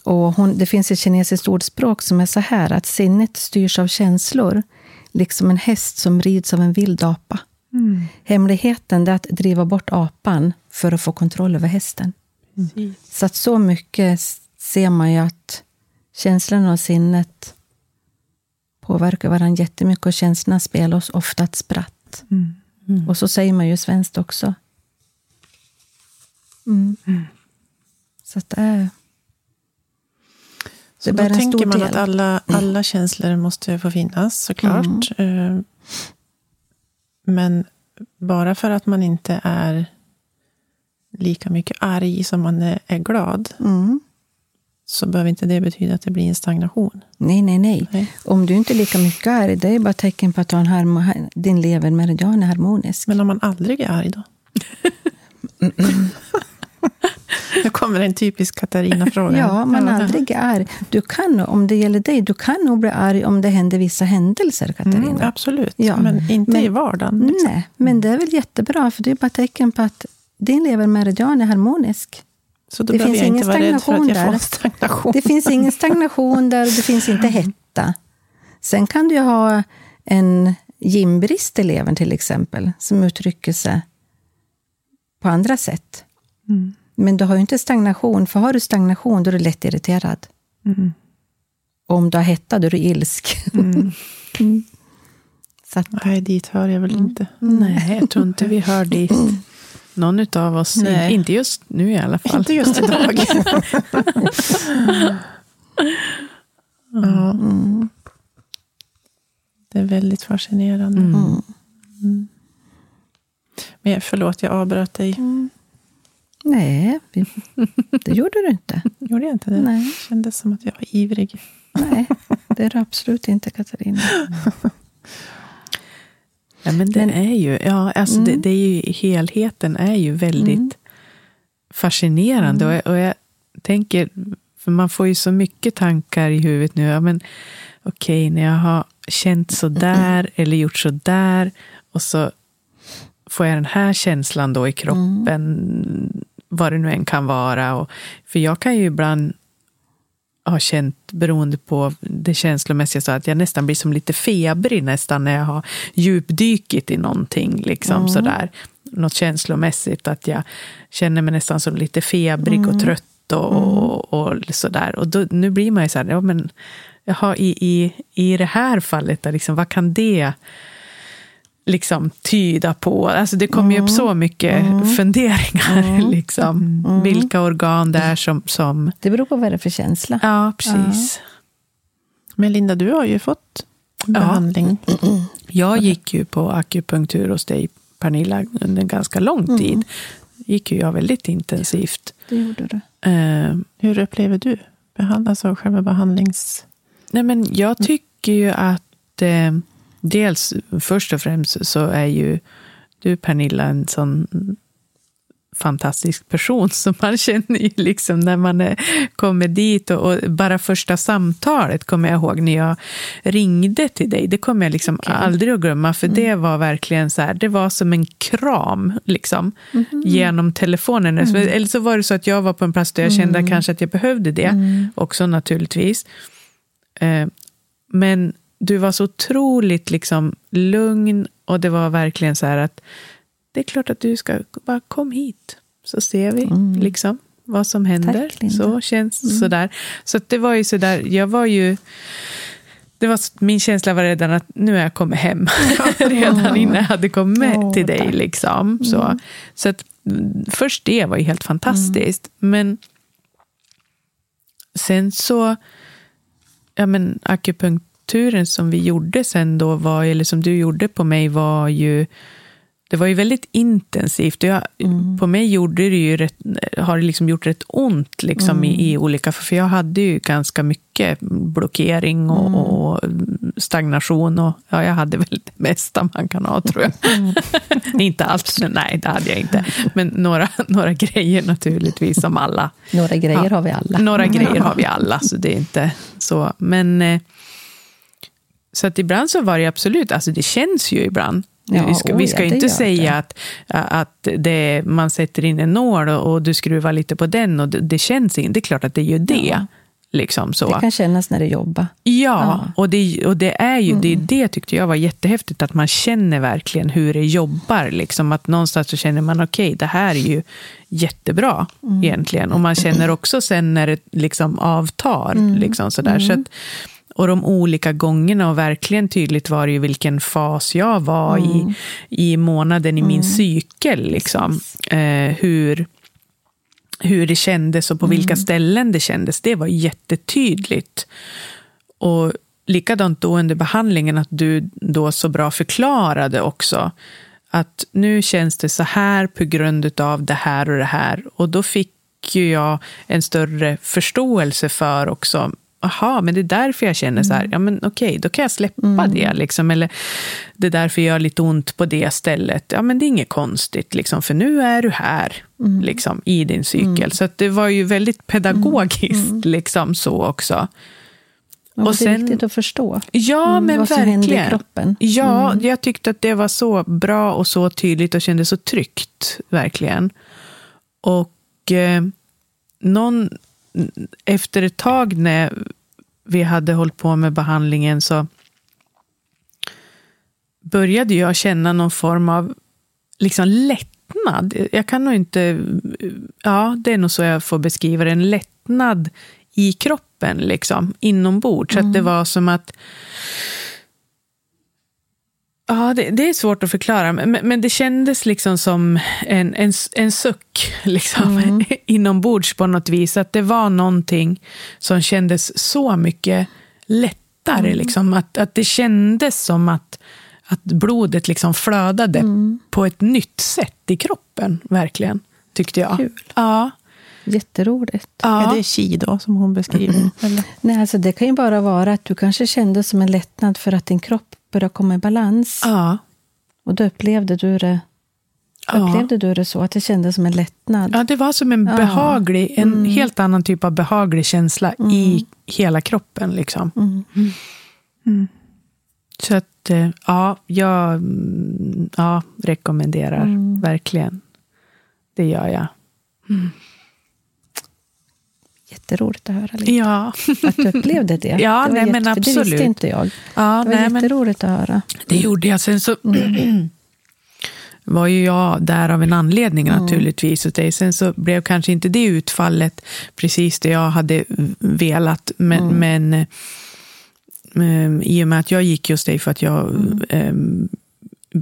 Och hon, det finns ett kinesiskt ordspråk som är så här, att sinnet styrs av känslor, liksom en häst som rids av en vild apa. Mm. Hemligheten är att driva bort apan för att få kontroll över hästen. Mm. Så att så mycket ser man ju att känslorna och sinnet påverkar varandra jättemycket och känslorna spelar oss ofta ett spratt.
Mm. Mm.
Och så säger man ju svenskt också. Mm. Så att det är...
Så då tänker man del. att alla, alla känslor måste få finnas såklart. Mm. Eh, men bara för att man inte är lika mycket arg som man är glad, mm. så behöver inte det betyda att det blir en stagnation.
Nej, nej, nej. nej. Om du inte är lika mycket arg, det är bara tecken på att din levermeridian är harmonisk.
Men om man aldrig är arg då? Nu kommer en typisk Katarina-fråga.
Ja, man aldrig är arg. Du kan, om det gäller dig, du kan nog bli arg om det händer vissa händelser, Katarina. Mm,
absolut, ja. men inte men, i vardagen. Liksom.
Nej, men det är väl jättebra, för det är bara tecken på att din levermeridian är harmonisk.
Så då det finns jag ingen inte vara rädd för att jag får stagnation.
Det finns ingen stagnation där och det finns inte hetta. Sen kan du ha en gymbrist i levern till exempel, som uttrycker sig på andra sätt. Mm. Men du har ju inte stagnation, för har du stagnation då är du lätt irriterad. Mm. Om du har hetta då är du ilsk. Mm.
mm. Så att, Nej, dit hör jag väl mm. inte.
Nej, jag tror inte vi hör dit. Någon av oss. Nej. Inte just nu i alla fall.
Inte just idag. ja. Mm. Det är väldigt fascinerande. Mm. Mm. Men förlåt, jag avbröt dig. Mm.
Nej, det gjorde du inte.
Gjorde jag inte det? Nej. Det kändes som att jag var ivrig.
Nej, det är du absolut inte, Katarina.
Ja, men det men, är ju, ja, alltså mm. det, det, är ju, helheten är ju väldigt mm. fascinerande. Mm. Och, och jag tänker, för man får ju så mycket tankar i huvudet nu. Ja, men okej, okay, när jag har känt så där eller gjort så där och så får jag den här känslan då i kroppen. Vad det nu än kan vara. Och, för jag kan ju ibland har känt, beroende på det känslomässiga, så att jag nästan blir som lite febrig nästan när jag har djupdykit i någonting. Liksom, mm. sådär. Något känslomässigt, att jag känner mig nästan som lite febrig mm. och trött och, mm. och, och sådär. Och då, nu blir man ju så här, ja, men, jaha, i, i, i det här fallet, liksom, vad kan det liksom tyda på. Alltså det kommer mm. ju upp mm. så mycket mm. funderingar. Mm. Liksom. Mm. Vilka organ det är som, som...
Det beror på vad det är för känsla.
Ja, precis. Ja.
Men Linda, du har ju fått behandling. Ja.
Jag gick ju på akupunktur hos dig, Pernilla, under en ganska lång mm. tid. gick ju jag väldigt intensivt.
Det gjorde du.
Uh, Hur upplever du alltså själva behandlings...
Nej, men jag tycker ju att eh, dels först och främst så är ju du Pernilla en sån fantastisk person som man känner ju liksom när man kommer dit och, och, bara första samtalet kommer jag ihåg när jag ringde till dig. Det kommer jag liksom okay. aldrig att glömma för mm. det var verkligen så här, det var som en kram liksom mm. genom telefonen. Mm. Eller så var det så att jag var på en plats där jag kände mm. kanske att jag behövde det mm. också naturligtvis. Eh, men du var så otroligt liksom lugn och det var verkligen så här att det är klart att du ska, bara kom hit så ser vi mm. liksom vad som händer. Tack, så känns mm. sådär. Så det var ju sådär, jag var ju det var, min känsla var redan att nu har jag kommit hem. redan innan jag hade kommit oh, till dig. Liksom. Så, mm. så att, först det var ju helt fantastiskt. Mm. Men sen så, ja men akupunkt akupunkturen som vi gjorde sen då, var, eller som du gjorde på mig, var ju det var ju väldigt intensivt. Jag, mm. På mig gjorde det ju rätt, har det liksom gjort rätt ont liksom mm. i, i, olika... För jag hade ju ganska mycket blockering och, mm. och, stagnation. Och, ja, jag hade väl det mesta man kan ha, tror jag. Mm. inte allt, nej, det hade jag inte. Men några, några grejer naturligtvis, som alla.
Några grejer ja, har vi alla.
Några grejer har vi alla, så det är inte så. Men... Så att ibland så var det absolut, alltså det känns ju ibland. Ja, vi ska, vi ska ja, inte säga det. att, att det, man sätter in en nål och, och, du skruvar lite på den och det, det känns inte. Det är klart att det gör det. Ja. Liksom så.
Det kan kännas när du jobbar.
Ja. Och, det, och det är ju det, det tyckte jag var jättehäftigt, att man känner verkligen hur det jobbar. Liksom, att någonstans så känner man, okej, det här är ju jättebra egentligen. Och man känner också sen när det liksom avtar. Liksom, sådär. Så att, och de olika gångerna, och verkligen tydligt var det ju vilken fas jag var i, i månaden i min cykel. Liksom. Eh, hur, hur det kändes och på vilka ställen det kändes. Det var jättetydligt. Och likadant då under behandlingen, att du då så bra förklarade också att nu känns det så här på grund av det här och det här. Och då fick ju jag en större förståelse för också Aha, men det är därför jag känner så här. Ja, men okej, då kan jag släppa det. Liksom. Eller det är därför jag gör lite ont på det stället. Ja, men det är inget konstigt, liksom, för nu är du här liksom, i din cykel. Så att det var ju väldigt pedagogiskt liksom, så också.
Och,
Och
det är
sen-
viktigt att förstå
Ja,
Mm,
men
vad som händer i
verkligen.
kroppen.
Ja, jag tyckte att det var så bra och så tydligt och kändes så tryggt, verkligen. Och eh, någon, efter ett tag när vi hade hållit på med behandlingen så började jag känna någon form av liksom lättnad. Jag kan nog inte... Ja, det är nog så jag får beskriva det. En lättnad i kroppen, liksom, inombords. Så att det var som att... Ja, det, det är svårt att förklara, men, men det kändes liksom som en, en, en suck liksom, inombords på något vis. Att det var någonting som kändes så mycket lättare. Liksom, att, att det kändes som att, att blodet liksom flödade på ett nytt sätt i kroppen, verkligen, tyckte jag.
Kul.
Ja.
Jätteroligt.
ja.
Är det chi då, som hon beskriver? Eller?
Nej, alltså det kan ju bara vara att du kanske kände som en lättnad för att din kropp började komma i balans.
Ja.
Och då upplevde du det
Ja.
Upplevde du det så, att det kändes som en lättnad?
Ja, det var som en
Ja.
behaglig, en helt annan typ av behaglig känsla i hela kroppen. Liksom.
Mm.
Så att, eh, ja, jag mm, ja, rekommenderar verkligen. Det gör jag.
Jätteroligt att höra. Lite.
Ja,
Att du upplevde det.
Ja,
det
nej, men
för Det
absolut.
visste inte jag.
ja
Det var
nej, men
jätteroligt att höra.
det gjorde jag. Sen så var ju jag där av en anledning naturligtvis. Och det, sen så blev kanske inte det utfallet precis det jag hade velat. Men, men eh, i och med att jag gick just dig för att jag eh,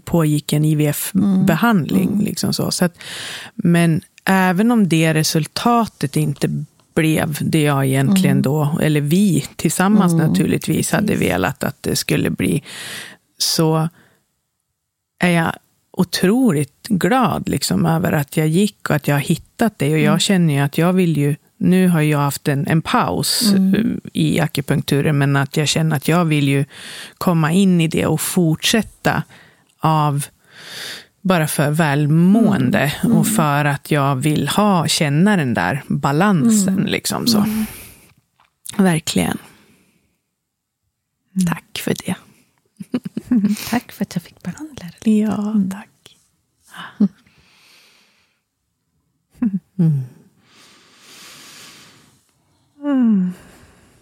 pågick en IVF-behandling. Liksom så. Så att, men även om det resultatet inte blev det jag egentligen då, eller vi tillsammans naturligtvis hade velat att det skulle bli, så är jag otroligt glad liksom, över att jag gick och att jag har hittat det. Och jag känner ju att jag vill ju, nu har jag haft en, en paus eh, i akupunkturen, men att jag känner att jag vill ju komma in i det och fortsätta av bara för välmående och för att jag vill ha, känna den där balansen. Liksom så. Verkligen. Tack för det.
Tack för att jag fick behandla dig.
Ja, tack.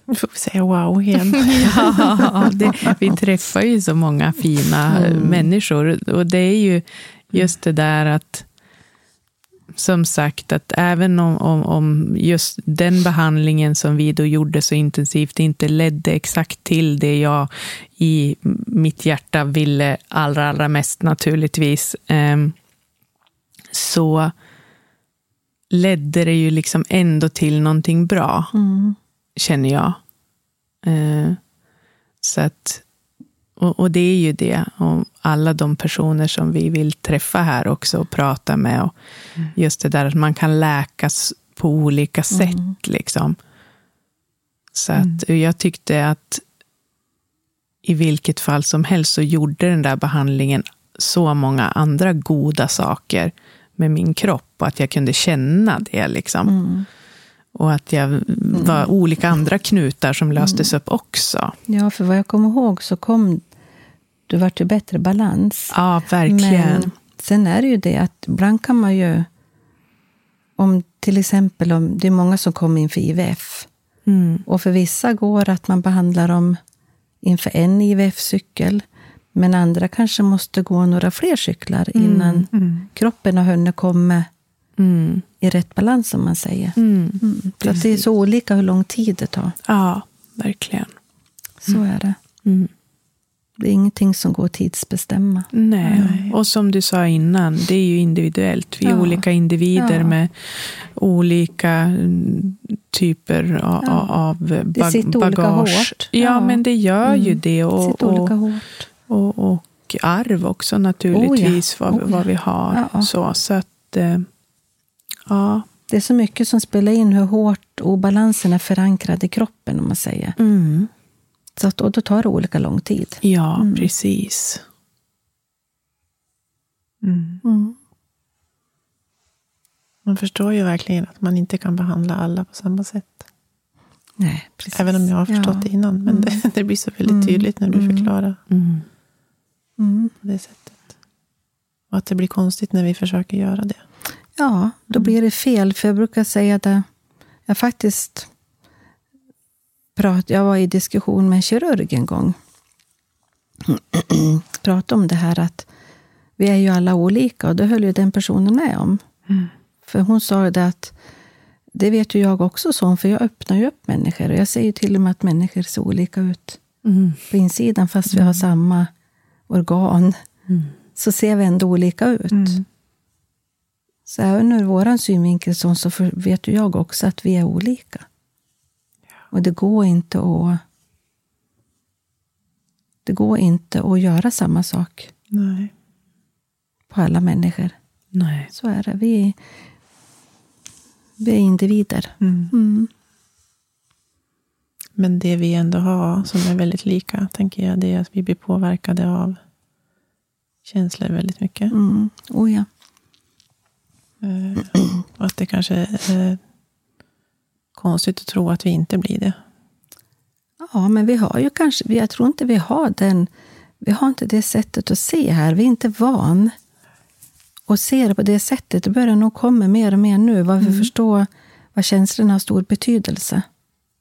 Nu får vi säga wow igen.
Ja, det, vi träffar ju så många fina eh, människor. Och det är ju just det där att, som sagt, att även om, om, om just den behandlingen som vi då gjorde så intensivt inte ledde exakt till det jag i mitt hjärta ville allra, allra mest naturligtvis, ehm, så ledde det ju liksom ändå till någonting bra, känner jag. Eh, så att, och, och det är ju det, och alla de personer som vi vill träffa här också och prata med. Och Just det där att man kan läkas på olika sätt. Liksom. Så att jag tyckte att i vilket fall som helst så gjorde den där behandlingen så många andra goda saker med min kropp. Och att jag kunde känna det. Liksom. Och att jag var olika andra knutar som löstes upp också.
Ja, för vad jag kommer ihåg så kom du vart ju bättre balans.
Ja, verkligen.
Men sen är det ju det att ibland kan man ju... Om till exempel om det är många som kommer in för IVF
Mm.
Och för vissa går att man behandlar dem inför en IVF-cykel. Men andra kanske måste gå några fler cyklar innan kroppen har hunnit komma
Mm.
I rätt balans, som man säger.
Mm.
Mm. Så det är så olika hur lång tid det tar.
Ja, verkligen.
Så är det.
Mm.
Det är ingenting som går att tidsbestämma.
Nej. och som du sa innan, det är ju individuellt. Vi är
Ja.
olika individer
Ja.
med olika mm, typer av,
Ja.
av ba-
sitter olika hårt.
Ja,
Ja.
men det gör ju
Mm.
det.
Det
Och,
sitter olika
och,
hårt.
och, och arv också naturligtvis, vad,
Oh ja.
vad vi har. Så, så att, eh, ja.
Det är så mycket som spelar in hur hårt obalansen är förankrad i kroppen, om man säger.
Mm.
Så att, och då tar det olika lång tid.
Ja,
Mm.
precis.
Mm.
Mm.
Man förstår ju verkligen att man inte kan behandla alla på samma sätt.
Nej, precis.
Även om jag har förstått
Ja.
det innan. Men det, det blir så väldigt
Mm.
tydligt när du
Mm.
förklarar
Mm.
Mm.
på det sättet. Och att det blir konstigt när vi försöker göra det.
Ja, då blir det fel. För jag brukar säga det. Jag faktiskt prat, jag var i diskussion med en kirurg en gång. Pratade om det här att vi är ju alla olika och det höll ju den personen med om.
Mm.
För hon sa det att det vet ju jag också som, för jag öppnar ju upp människor. Och jag säger ju till och med att människor ser olika ut
Mm.
på insidan, fast vi har samma organ.
Mm.
Så ser vi ändå olika ut. Så även ur vår synvinkel så vet ju jag också att vi är olika. Och det går inte att det går inte att göra samma sak
Nej.
på alla människor.
Nej.
Så är det. Vi, vi är individer.
Mm.
Mm.
Men det vi ändå har som är väldigt lika, tänker jag, det är att vi blir påverkade av känslor väldigt mycket.
Mm. Oh ja.
Eh, och att det kanske är konstigt att tro att vi inte blir det.
ja, men vi har ju kanske, jag tror inte vi har den, vi har inte det sättet att se här. Vi är inte van att se det på det sättet. Det börjar nog komma mer och mer nu, vad vi förstår vad känslorna har stor betydelse.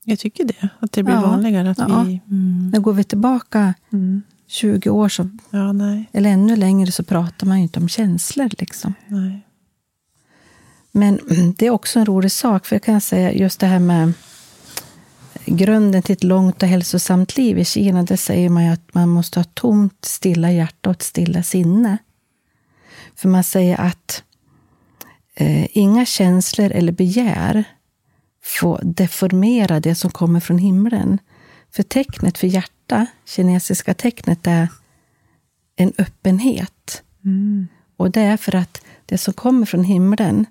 Jag tycker det. Att det blir
Ja.
vanligare att
Ja.
vi...
Mm.
När går vi tillbaka
Mm.
20 år, så,
Ja,
eller ännu längre, så pratar man ju inte om känslor. Liksom.
nej.
Men det är också en rolig sak, för jag kan säga just det här med grunden till ett långt och hälsosamt liv i Kina, det säger man ju att man måste ha tomt, stilla hjärta och ett stilla sinne. För man säger att eh, inga känslor eller begär får deformera det som kommer från himlen. För tecknet för hjärta, kinesiska tecknet, är en öppenhet.
Mm.
Och det är för att det som kommer från himlen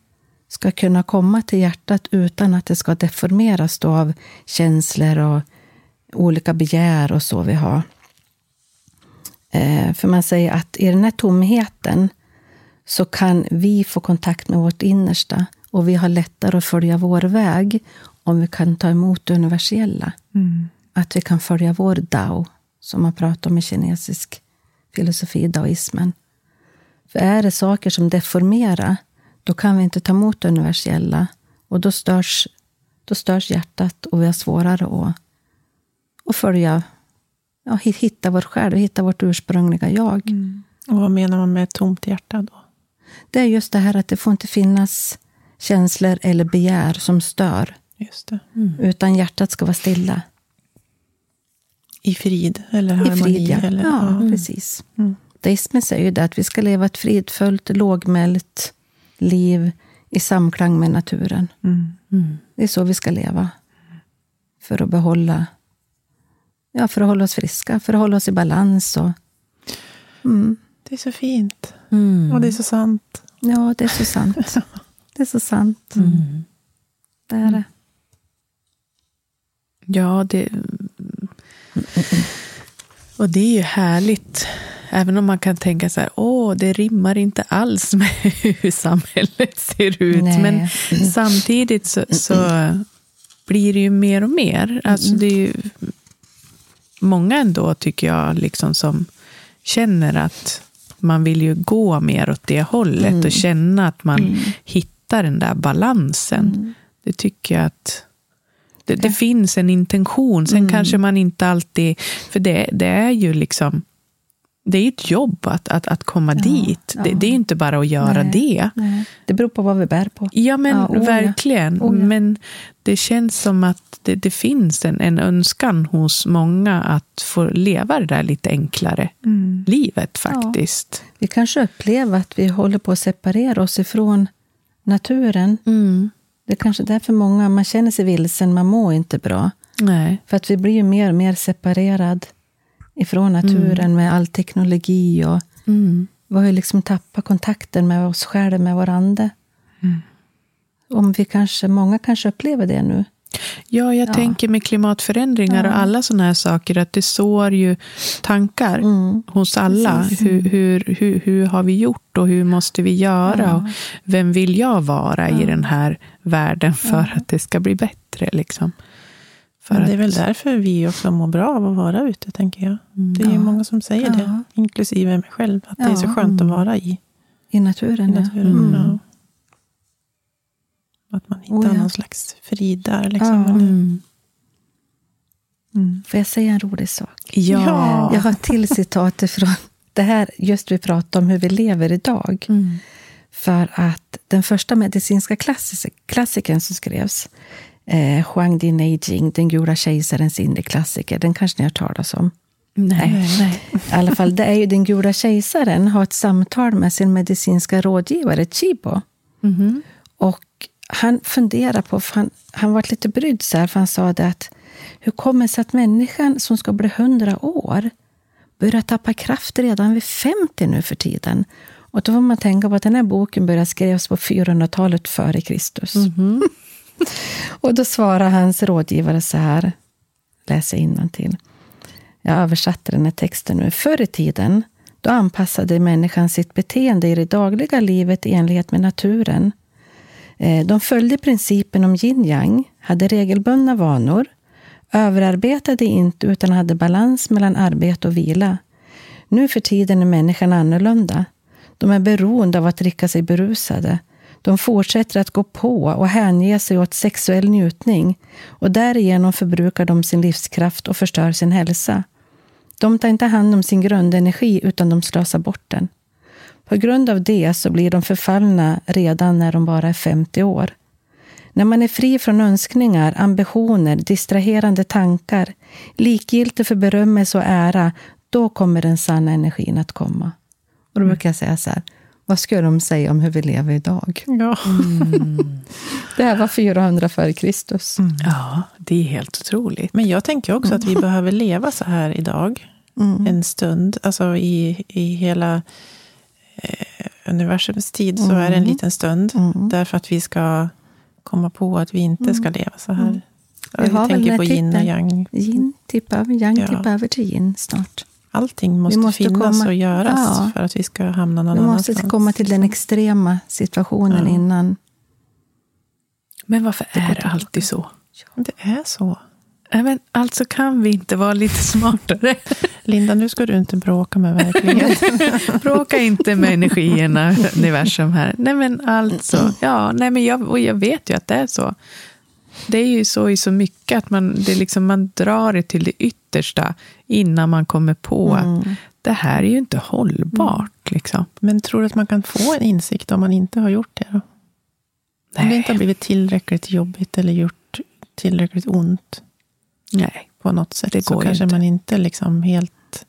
ska kunna komma till hjärtat utan att det ska deformeras av känslor och olika begär och så vi har. Eh, för man säger att i den här tomheten så kan vi få kontakt med vårt innersta och vi har lättare att följa vår väg om vi kan ta emot det universella.
Mm.
Att vi kan följa vår Dao, som man pratar om i kinesisk filosofi, daoismen. För är det saker som deformerar, då kan vi inte ta emot det universella. Och då störs, då störs hjärtat och vi har svårare att, att följa, ja, hi- hitta vår själv, hitta vårt ursprungliga jag.
Och vad menar man med ett tomt hjärta då?
Det är just det här att det får inte finnas känslor eller begär som stör.
Just det.
Utan hjärtat ska vara stilla.
I frid eller
I
harmoni?
frid, ja.
Eller,
ja, precis.
Mm.
Deismen säger ju det att vi ska leva ett fridfullt, lågmält liv i samklang med naturen.
Mm.
Mm.
Det är så vi ska leva. För att behålla, ja, för att hålla oss friska, för att hålla oss i balans. Och, mm,
Det är så fint.
Mm.
Och det är så sant.
ja, det är så sant. Det är så sant.
Mm.
Det är det.
Ja, det... Och det är ju härligt. Även om man kan tänka så här, åh, det rimmar inte alls med hur samhället ser ut.
Nej.
Men samtidigt så, så blir det ju mer och mer. Alltså det är ju många ändå, tycker jag, liksom som känner att man vill ju gå mer åt det hållet och känna att man hittar den där balansen. Det tycker jag att Det, det finns en intention. Sen kanske man inte alltid... För det, det är ju liksom... Det är ett jobb att, att, att komma
Ja,
dit. Det,
ja.
det är inte bara att göra
Nej.
det.
Nej. Det beror på vad vi bär på.
Ja, men
Ja, oh
verkligen.
Oh.
Men det känns som att det, det finns en, en önskan hos många att få leva det där lite enklare
Mm.
livet faktiskt.
Vi kanske upplever att vi håller på att separera oss ifrån naturen.
Mm.
Det är kanske därför många, man känner sig vilsen, man mår inte bra.
Nej.
För att vi blir ju mer och mer separerad ifrån naturen med all teknologi. och
Mm.
Vi har ju liksom tappat kontakten med oss själva, med vår ande. Om vi kanske, många kanske upplever det nu.
Ja, jag
Ja.
tänker med klimatförändringar och alla sådana här saker, att det sår ju tankar
Mm.
hos alla. Hur, hur, hur, hur har vi gjort och hur måste vi göra? Och vem vill jag vara i den här världen för att det ska bli bättre? Liksom? För
det är
att-
väl därför vi också mår bra av att vara ute, tänker jag. Det är ju
Ja.
många som säger
Ja.
det, inklusive mig själv. Att det är så
Ja.
skönt att vara i,
I naturen,
i
ja.
naturen.
Mm.
Att man hittar
Oh, ja.
någon slags frid där. Liksom.
Ja.
Eller-
Mm.
Mm.
Får jag säga en rolig sak?
Ja.
Ja.
Jag har ett till citat ifrån det här, just vi pratar om hur vi lever idag.
Mm.
För att den första medicinska klassikern som skrevs, eh, Huang Di Neijing, Den gula kejsarens inre klassiker, den kanske ni har talas om.
Nej. Nej.
I alla fall, det är ju den gula kejsaren har ett samtal med sin medicinska rådgivare Chibo.
Mhm.
Och han funderar på, för han, han var lite brydd så här, för han sa det att hur kommer det sig att människan som ska bli hundra år börjar tappa kraft redan vid 50 nu för tiden? Och då får man tänka på att den här boken började skrivas på 400-talet före Kristus. Och då svarar hans rådgivare så här, läser till. Jag översatte den här texten nu. Förr i tiden, då anpassade människan sitt beteende i det dagliga livet i enlighet med naturen. Eh, de följde principen om yin-yang, hade regelbundna vanor, överarbetade inte utan hade balans mellan arbete och vila. Nu för tiden är människan annorlunda. De är beroende av att dricka sig berusade. De fortsätter att gå på och hänge sig åt sexuell njutning och därigenom förbrukar de sin livskraft och förstör sin hälsa. De tar inte hand om sin grundenergi utan de slösar bort den. På grund av det så blir de förfallna redan när de bara är 50 år. När man är fri från önskningar, ambitioner, distraherande tankar, likgiltig för berömmelse och ära, då kommer den sanna energin att komma. Och då brukar jag säga så här, vad skulle de säga om hur vi lever idag?
Ja.
Det här var 400 före Kristus.
Ja, det är helt otroligt.
Men jag tänker också att vi behöver leva så här idag.
Mm.
En stund. Alltså i, i hela universums tid så är det en liten stund.
Mm.
Därför att vi ska komma på att vi inte ska leva så här. Ja,
Vi
Vi, tänker på yin och yang.
Yin tippar över, yang
Ja.
tippar över till yin snart.
Allting måste,
måste
finnas
komma-
och göras
Ja.
för att vi ska hamna någon
Vi måste
annanstans.
komma till den extrema situationen
Ja.
innan.
Men varför
går
är det alltid så?
Det är så.
Nej, men alltså kan vi inte vara lite smartare?
Linda, nu ska du inte bråka med verkligheten.
Bråka inte med energierna, universum här. Nej men alltså, ja, nej men jag, och jag vet ju att det är så. Det är ju så i så mycket att man, det liksom, man drar det till det yttersta innan man kommer på att det här är ju inte hållbart. Liksom.
Men tror du att man kan få en insikt om man inte har gjort det? Då? Om det inte har blivit tillräckligt jobbigt eller gjort tillräckligt ont
Nej.
på något sätt.
Det
så
går
kanske
inte.
man inte liksom helt...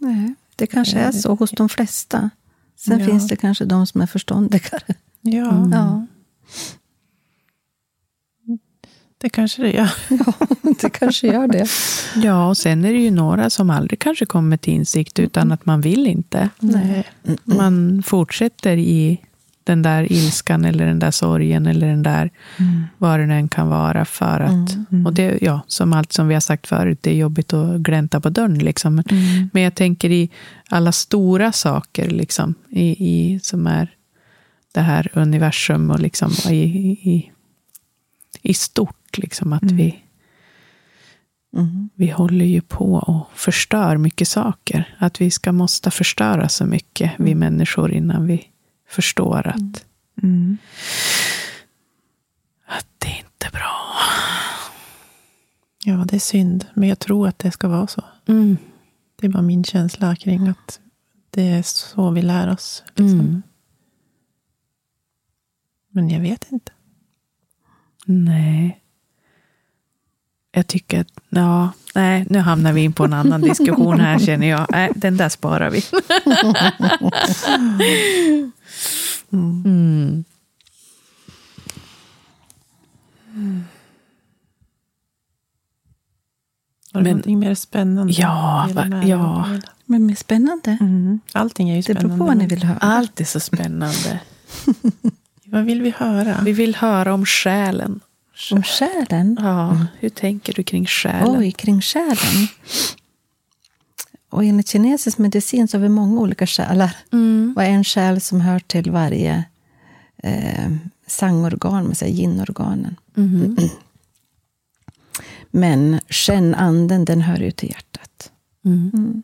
Nej, det kanske är så hos de flesta. Sen
Ja.
finns det kanske de som är förståndigare.
Ja,
Ja,
det kanske det gör.
det kanske gör det.
Ja, och sen är det ju några som aldrig kanske kommer till insikt utan att man vill inte.
Nej.
Man fortsätter i den där ilskan eller den där sorgen eller den där vad det än kan vara för att, och det, ja, som allt som vi har sagt förut, det är jobbigt att glänta på dörren liksom. Men, men jag tänker i alla stora saker liksom, i, i, som är det här universum och liksom i, i, i stort, liksom att vi
Mm.
vi håller ju på och förstör mycket saker. Att vi ska måste förstöra så mycket, vi människor, innan vi förstår att,
Mm.
att det är inte bra.
Ja, det är synd. Men jag tror att det ska vara så.
Mm.
Det är bara min känsla kring att det är så vi lär oss. Liksom.
Mm.
Men jag vet inte.
Nej. Jag tycker att, ja, nej, nu hamnar vi in på en annan diskussion här känner jag. Nej, den där sparar vi. Mm.
Har du
Men-
någonting mer spännande?
Ja, va- ja.
Men mer spännande.
Mm. Allting är ju
Det
spännande.
beror på vad ni vill höra.
Allt är så spännande.
Vad vill vi höra?
Vi vill höra om själen.
Om själen.
Ja, hur tänker du kring själen?
Oj, kring själen. Och enligt kinesisk medicin så har vi många olika själar.
Mm.
Och en själ som hör till varje eh, sangorgan, med yin-organen.
Mhm.
Men shen-anden, den hör ju till hjärtat.
Mm.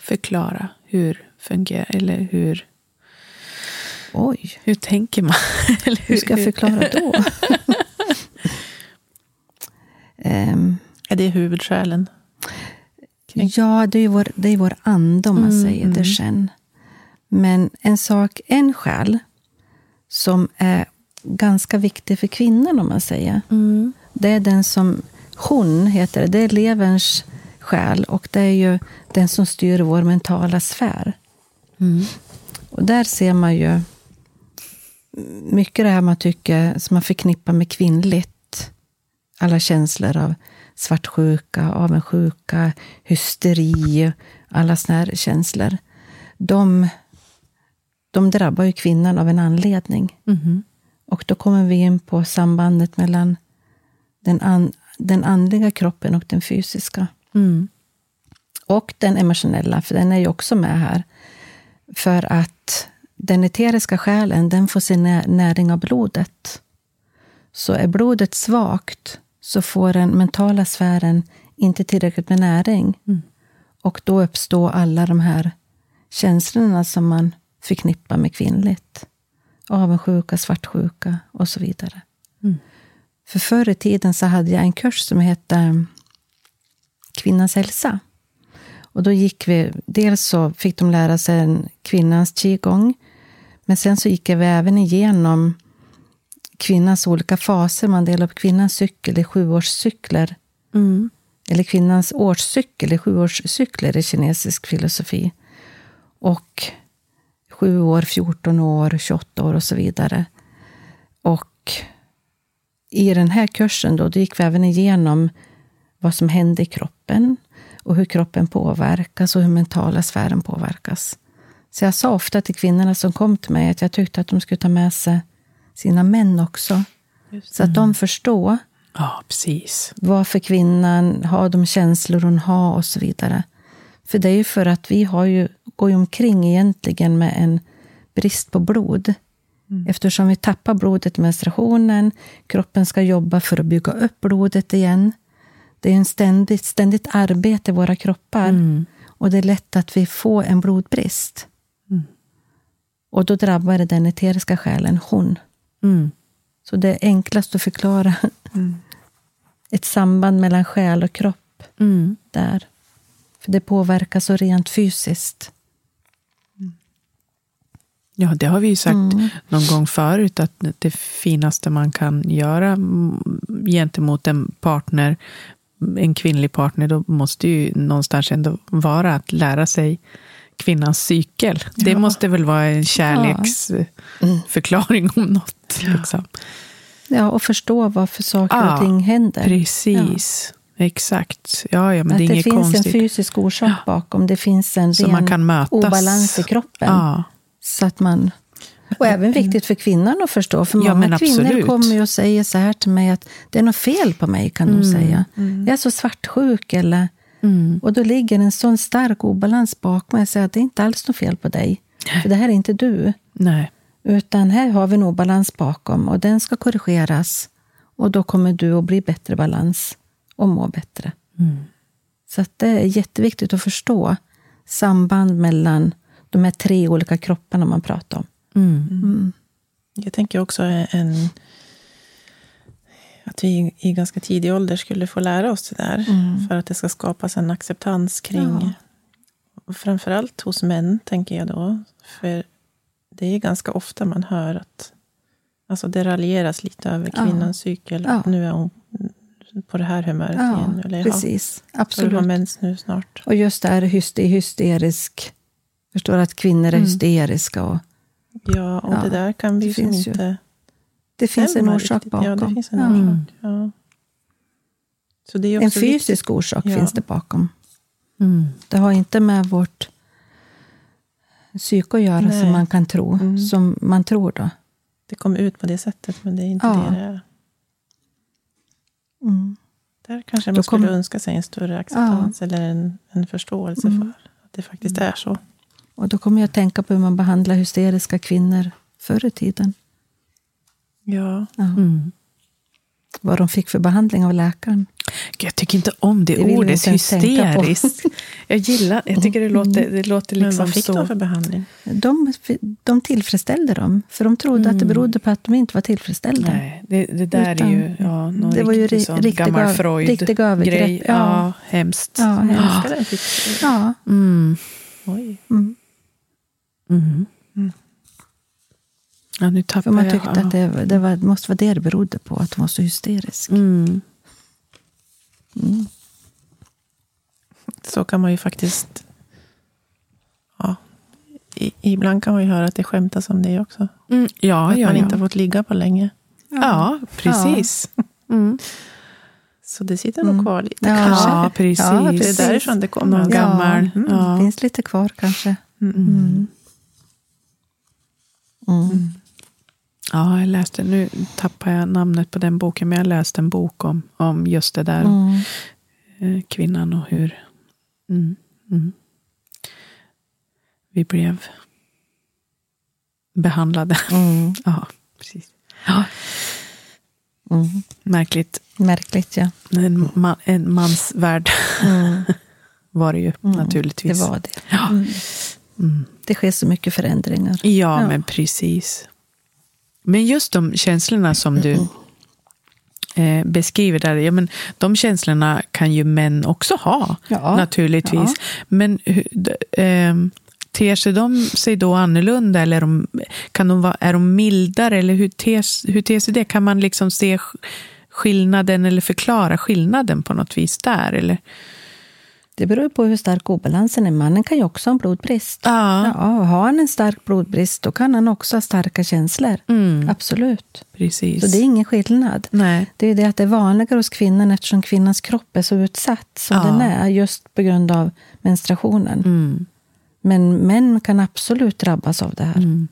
Förklara hur fungerar, eller hur,
Oj,
hur tänker man? Eller
hur ska jag förklara då? Ehm,
Är det huvudskälen?
Ja, det är vår, det är vår ande om man
Mm,
säger det sen. Men en sak, en själ som är ganska viktig för kvinnan om man säger.
Mm.
Det är den som, hon heter det, det är leverns själ och det är ju den som styr vår mentala sfär.
Mm.
Och där ser man ju mycket det här man tycker som man förknippar med kvinnligt. Alla känslor av svartsjuka, avundsjuka, hysteri, alla såna här känslor. De, de drabbar ju kvinnan av en anledning.
Mhm.
Och då kommer vi in på sambandet mellan den, an, den andliga kroppen och den fysiska.
Mm.
Och den emotionella, för den är ju också med här. För att den eteriska själen, den får sin nä- näring av blodet. Så är blodet svagt så får den mentala sfären inte tillräckligt med näring.
Mm.
Och då uppstår alla de här känslorna som man förknippar med kvinnligt. Avundsjuka, svartsjuka och så vidare.
Mm.
För förr i tiden så hade jag en kurs som hette Kvinnans hälsa. Och då gick vi, dels så fick de lära sig en kvinnans qigong, men sen så gick vi även igenom kvinnans olika faser. Man delar upp kvinnans cykel i sjuårscykler,
Mm.
eller kvinnans årscykel i sjuårscykler i kinesisk filosofi. Och sju år, 14 år, 28 år och så vidare. Och i den här kursen då, då gick vi även igenom vad som hände i kroppen och hur kroppen påverkas och hur mentala sfären påverkas. Så jag sa ofta till kvinnorna som kom till mig att jag tyckte att de skulle ta med sig sina män också. Så att de förstår
Ja, precis.
varför kvinnan har de känslor hon har och så vidare. För det är ju för att vi har ju, går ju omkring egentligen med en brist på blod. Eftersom vi tappar blodet i menstruationen, kroppen ska jobba för att bygga upp blodet igen. Det är en ständigt, ständigt arbete i våra kroppar.
Mm.
Och det är lätt att vi får en blodbrist. Och då drabbar det den eteriska själen, hon.
Mm.
Så det är enklast att förklara ett samband mellan själ och kropp
Mm.
där. För det påverkar så rent fysiskt.
Ja, det har vi ju sagt
Mm.
någon gång förut, att det finaste man kan göra mm, gentemot en partner, en kvinnlig partner, då måste ju någonstans ändå vara att lära sig kvinnans cykel. Det
Ja.
måste väl vara en kärleksförklaring om något. Liksom.
Ja, och förstå varför saker
Ja,
och ting händer.
Precis, exakt. Ja, ja, men
att
det är
det finns
konstigt.
en fysisk orsak bakom. Det finns en
Så
ren obalans i kroppen.
Ja,
Så att man, och även viktigt för kvinnan att förstå. För
Ja,
många kvinnor
absolut.
kommer ju och säger så här till mig att det är något fel på mig, kan de säga. Jag är så svartsjuk. Eller,
mm.
och då ligger en sån stark obalans bakom. Jag säger att det är inte alls något fel på dig. För det här är inte du.
nej.
Utan här har vi en obalans bakom och den ska korrigeras. Och då kommer du att bli bättre balans och må bättre. Så att det är jätteviktigt att förstå samband mellan de här tre olika kropparna man pratar om.
Mm.
Jag tänker också en... att vi i ganska tidig ålder skulle få lära oss det där.
Mm.
För att det ska skapas en acceptans kring,
Ja.
framförallt hos män, tänker jag då. För det är ganska ofta man hör att alltså det raljeras lite över
Ja.
kvinnans cykel.
Ja.
Nu är hon på det här humöret
Ja,
igen. Eller,
precis.
Ja,
Absolut.
mens nu snart?
Och just det här hyste- hysterisk... Förstår att kvinnor är
Mm.
hysteriska. Och
Ja, och
Ja,
det där kan vi
det
ju. inte
det finns en orsak
riktigt.
bakom.
Ja, det finns en
Ja.
orsak. Ja. Så det är
En fysisk orsak
Ja.
finns det bakom.
Mm.
Det har inte med vårt psyke att göra
Nej.
som man kan tro.
Mm.
Som man tror då.
Det kommer ut på det sättet, men det är inte
Ja.
det det är.
Mm.
Där kanske
Då
man skulle
kom-
önska sig en större acceptans eller en, en förståelse
Mm.
för att det faktiskt är så.
Och då kommer jag att tänka på hur man behandlar hysteriska kvinnor förr i tiden.
Ja,
Ja.
Mm.
Vad de fick för behandling av läkaren.
Jag tycker inte om det,
Det
ordet hysteriskt. Jag gillar jag tycker det låter, det låter
men
liksom
vad fick
så...
de för behandling?
De, de tillfredsställde dem, för de trodde att det berodde på att de inte var tillfredsställda.
Mm. Nej, det, det där
Utan-
är ju ja, någon
det var ju
riktig
ri-
sån
riktiga-
gammal Freud
riktiga övergrepp,
grej.
ja.
Ja, hemskt.
Ja, hemskt.
Den fick,
Ja.
Mm.
Oj.
Mm.
Mm.
Mm.
Ja, nu tappar
För man
jag.
tyckte
ja.
att det, det var, måste vara det det berodde på, att hon var så hysterisk.
Mm.
Mm.
Så kan man ju faktiskt... Ja, i, ibland kan man ju höra att det skämtas om det också.
Mm. Ja,
att
ja,
man
ja.
inte har fått ligga på länge.
ja, precis. Mm.
Så det sitter nog
Mm.
kvar lite kanske.
Ja, precis.
Ja,
Det är därifrån det kommer.
Någon gammal.
Mm.
Ja.
finns lite kvar kanske.
Mm.
Ja, jag läste, nu tappar jag namnet på den boken, men jag läste en bok om, om just det där
Mm.
eh, kvinnan och hur mm, mm. vi blev behandlade.
Mm.
Ja, precis. Ja,
Mm.
märkligt.
Märkligt, ja.
En, man, en mans värld
Mm.
var det ju naturligtvis.
Det var det.
Ja.
Det sker så mycket förändringar.
Ja,
Ja.
men precis. Men just de känslorna som du eh, beskriver där, ja, men de känslorna kan ju män också ha,
Ja,
naturligtvis.
ja.
Men ehm, ter sig de sig då annorlunda? Eller är de, kan de vara, är de mildare? Eller hur ter, hur ter sig det? Kan man liksom se sk- skillnaden eller förklara skillnaden på något vis där? Eller?
Det beror på hur stark obalansen är. Mannen kan ju också ha en blodbrist.
Ja,
Ja, har han en stark blodbrist, då kan han också ha starka känslor.
mm,
Absolut.
precis.
Så det är ingen skillnad.
Nej.
Det är det att det är vanligare hos kvinnan eftersom kvinnans kropp är så utsatt som
Ja.
den är just på grund av menstruationen.
Mm,
Men män kan absolut drabbas av det här.
mm,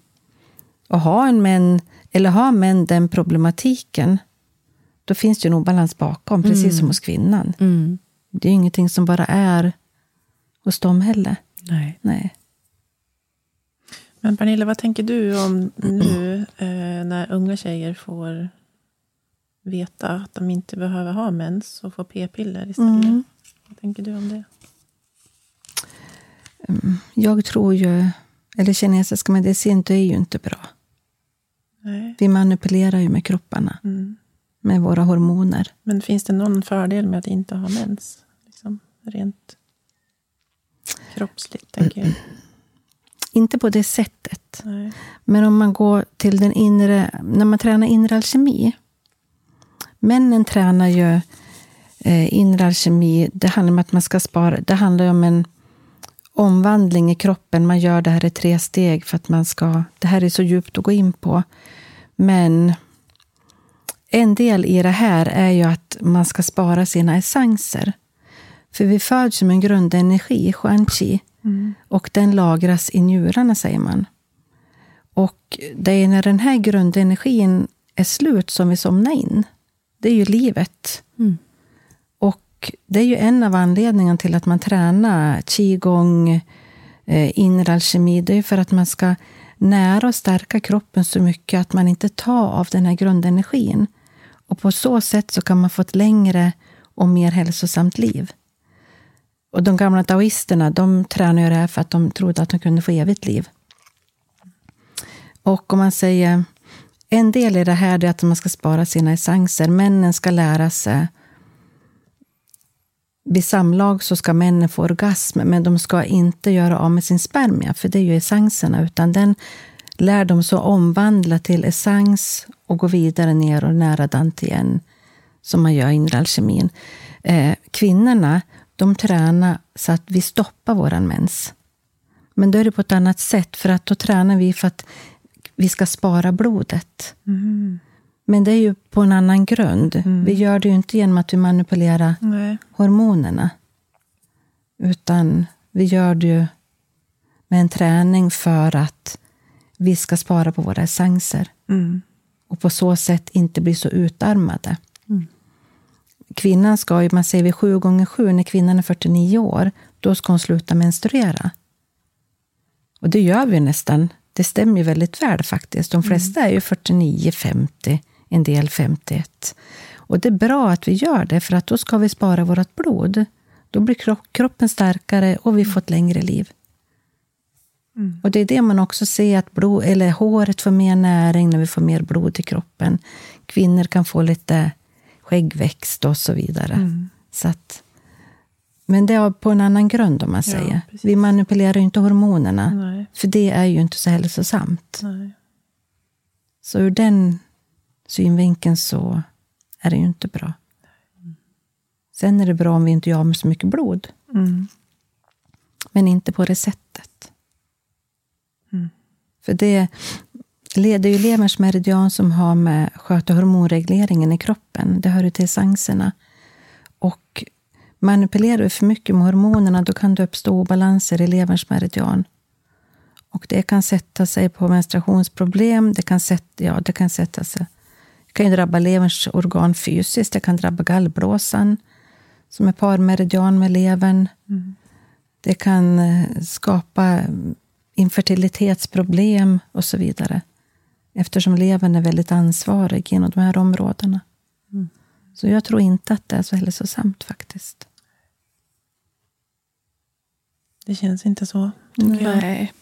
Och har, en män, eller har män den problematiken, då finns det en obalans bakom, precis som hos kvinnan.
Mm.
Det är ingenting som bara är hos dem heller.
Nej.
Nej.
Men Pernilla, vad tänker du om nu eh, när unga tjejer får veta att de inte behöver ha mens och få p-piller istället?
Mm.
Vad tänker du om det?
Jag tror ju, eller kinesiska medicin, det är ju inte bra.
Nej.
Vi manipulerar ju med kropparna,
Mm.
Med våra hormoner.
Men finns det någon fördel med att inte ha mens? Liksom, rent kroppsligt, tänker jag.
Inte på det sättet.
Nej.
Men om man går till den inre, när man tränar inre alkemi. Männen tränar ju eh, inre alkemi, det handlar om att man ska spara, det handlar om en omvandling i kroppen. Man gör det här i tre steg för att man ska, det här är så djupt att gå in på. Men en del i det här är ju att man ska spara sina essenser. För vi föds med en grundenergi, shuanqi,
Mm.
och den lagras i njurarna, säger man. Och det är när den här grundenergin är slut som vi somnar in. Det är ju livet.
Mm.
Och det är ju en av anledningarna till att man tränar qigong, eh, inre alkemi. Det är för att man ska nära och stärka kroppen så mycket att man inte tar av den här grundenergin. Och på så sätt så kan man få ett längre och mer hälsosamt liv. Och de gamla taoisterna, de tränade ju det här för att de trodde att de kunde få evigt liv. Och om man säger en del i det här är att man ska spara sina essenser. Männen ska lära sig vid samlag så ska männen få orgasm, men de ska inte göra av med sin spermia, för det är ju essenserna, utan den lär de så omvandla till essens och gå vidare ner och nära Dantien, som man gör i inre alkemin. Eh, kvinnorna, de tränar så att vi stoppar våran mens. Men då är det på ett annat sätt, för att då tränar vi för att vi ska spara blodet. Mm. Men det är ju på en annan grund. Mm. Vi gör det ju inte genom att vi manipulerar Nej. hormonerna. Utan vi gör det ju med en träning för att vi ska spara på våra essenser. Mm. Och på så sätt inte bli så utarmade. Mm. Kvinnan ska ju, man säger vid sju gånger sju, när kvinnan är 49 år, då ska hon sluta menstruera. Och det gör vi nästan. Det stämmer ju väldigt väl faktiskt. De mm. flesta är ju 49, 50 en del 51. Och det är bra att vi gör det, för att då ska vi spara vårt blod. Då blir kroppen starkare och vi får ett längre liv. Mm. Och Det är det man också ser, att blod, eller håret får mer näring när vi får mer blod i kroppen. Kvinnor kan få lite skäggväxt och så vidare. Mm. Så att, men det är på en annan grund, om man säger. Ja, vi manipulerar ju inte hormonerna, Nej. för det är ju inte så hälsosamt. Nej. Så ur den synvinkeln så är det ju inte bra. Sen är det bra om vi inte gör med så mycket blod. Mm. Men inte på det sättet. För det, det är ju leverns meridian som har med sköta hormonregleringen i kroppen. Det hör ju till essenserna. Och manipulerar du för mycket med hormonerna, då kan det uppstå obalanser i leverns meridian. Och det kan sätta sig på menstruationsproblem, det kan sätta, ja, det kan sätta sig det kan ju drabba leverns organ fysiskt. Det kan drabba gallblåsan, som är parmeridian med levern. Mm. Det kan eh, skapa infertilitetsproblem och så vidare. Eftersom levern är väldigt ansvarig inom de här områdena. Mm. Så jag tror inte att det är så hälsosamt faktiskt.
Det känns inte så.
Nej.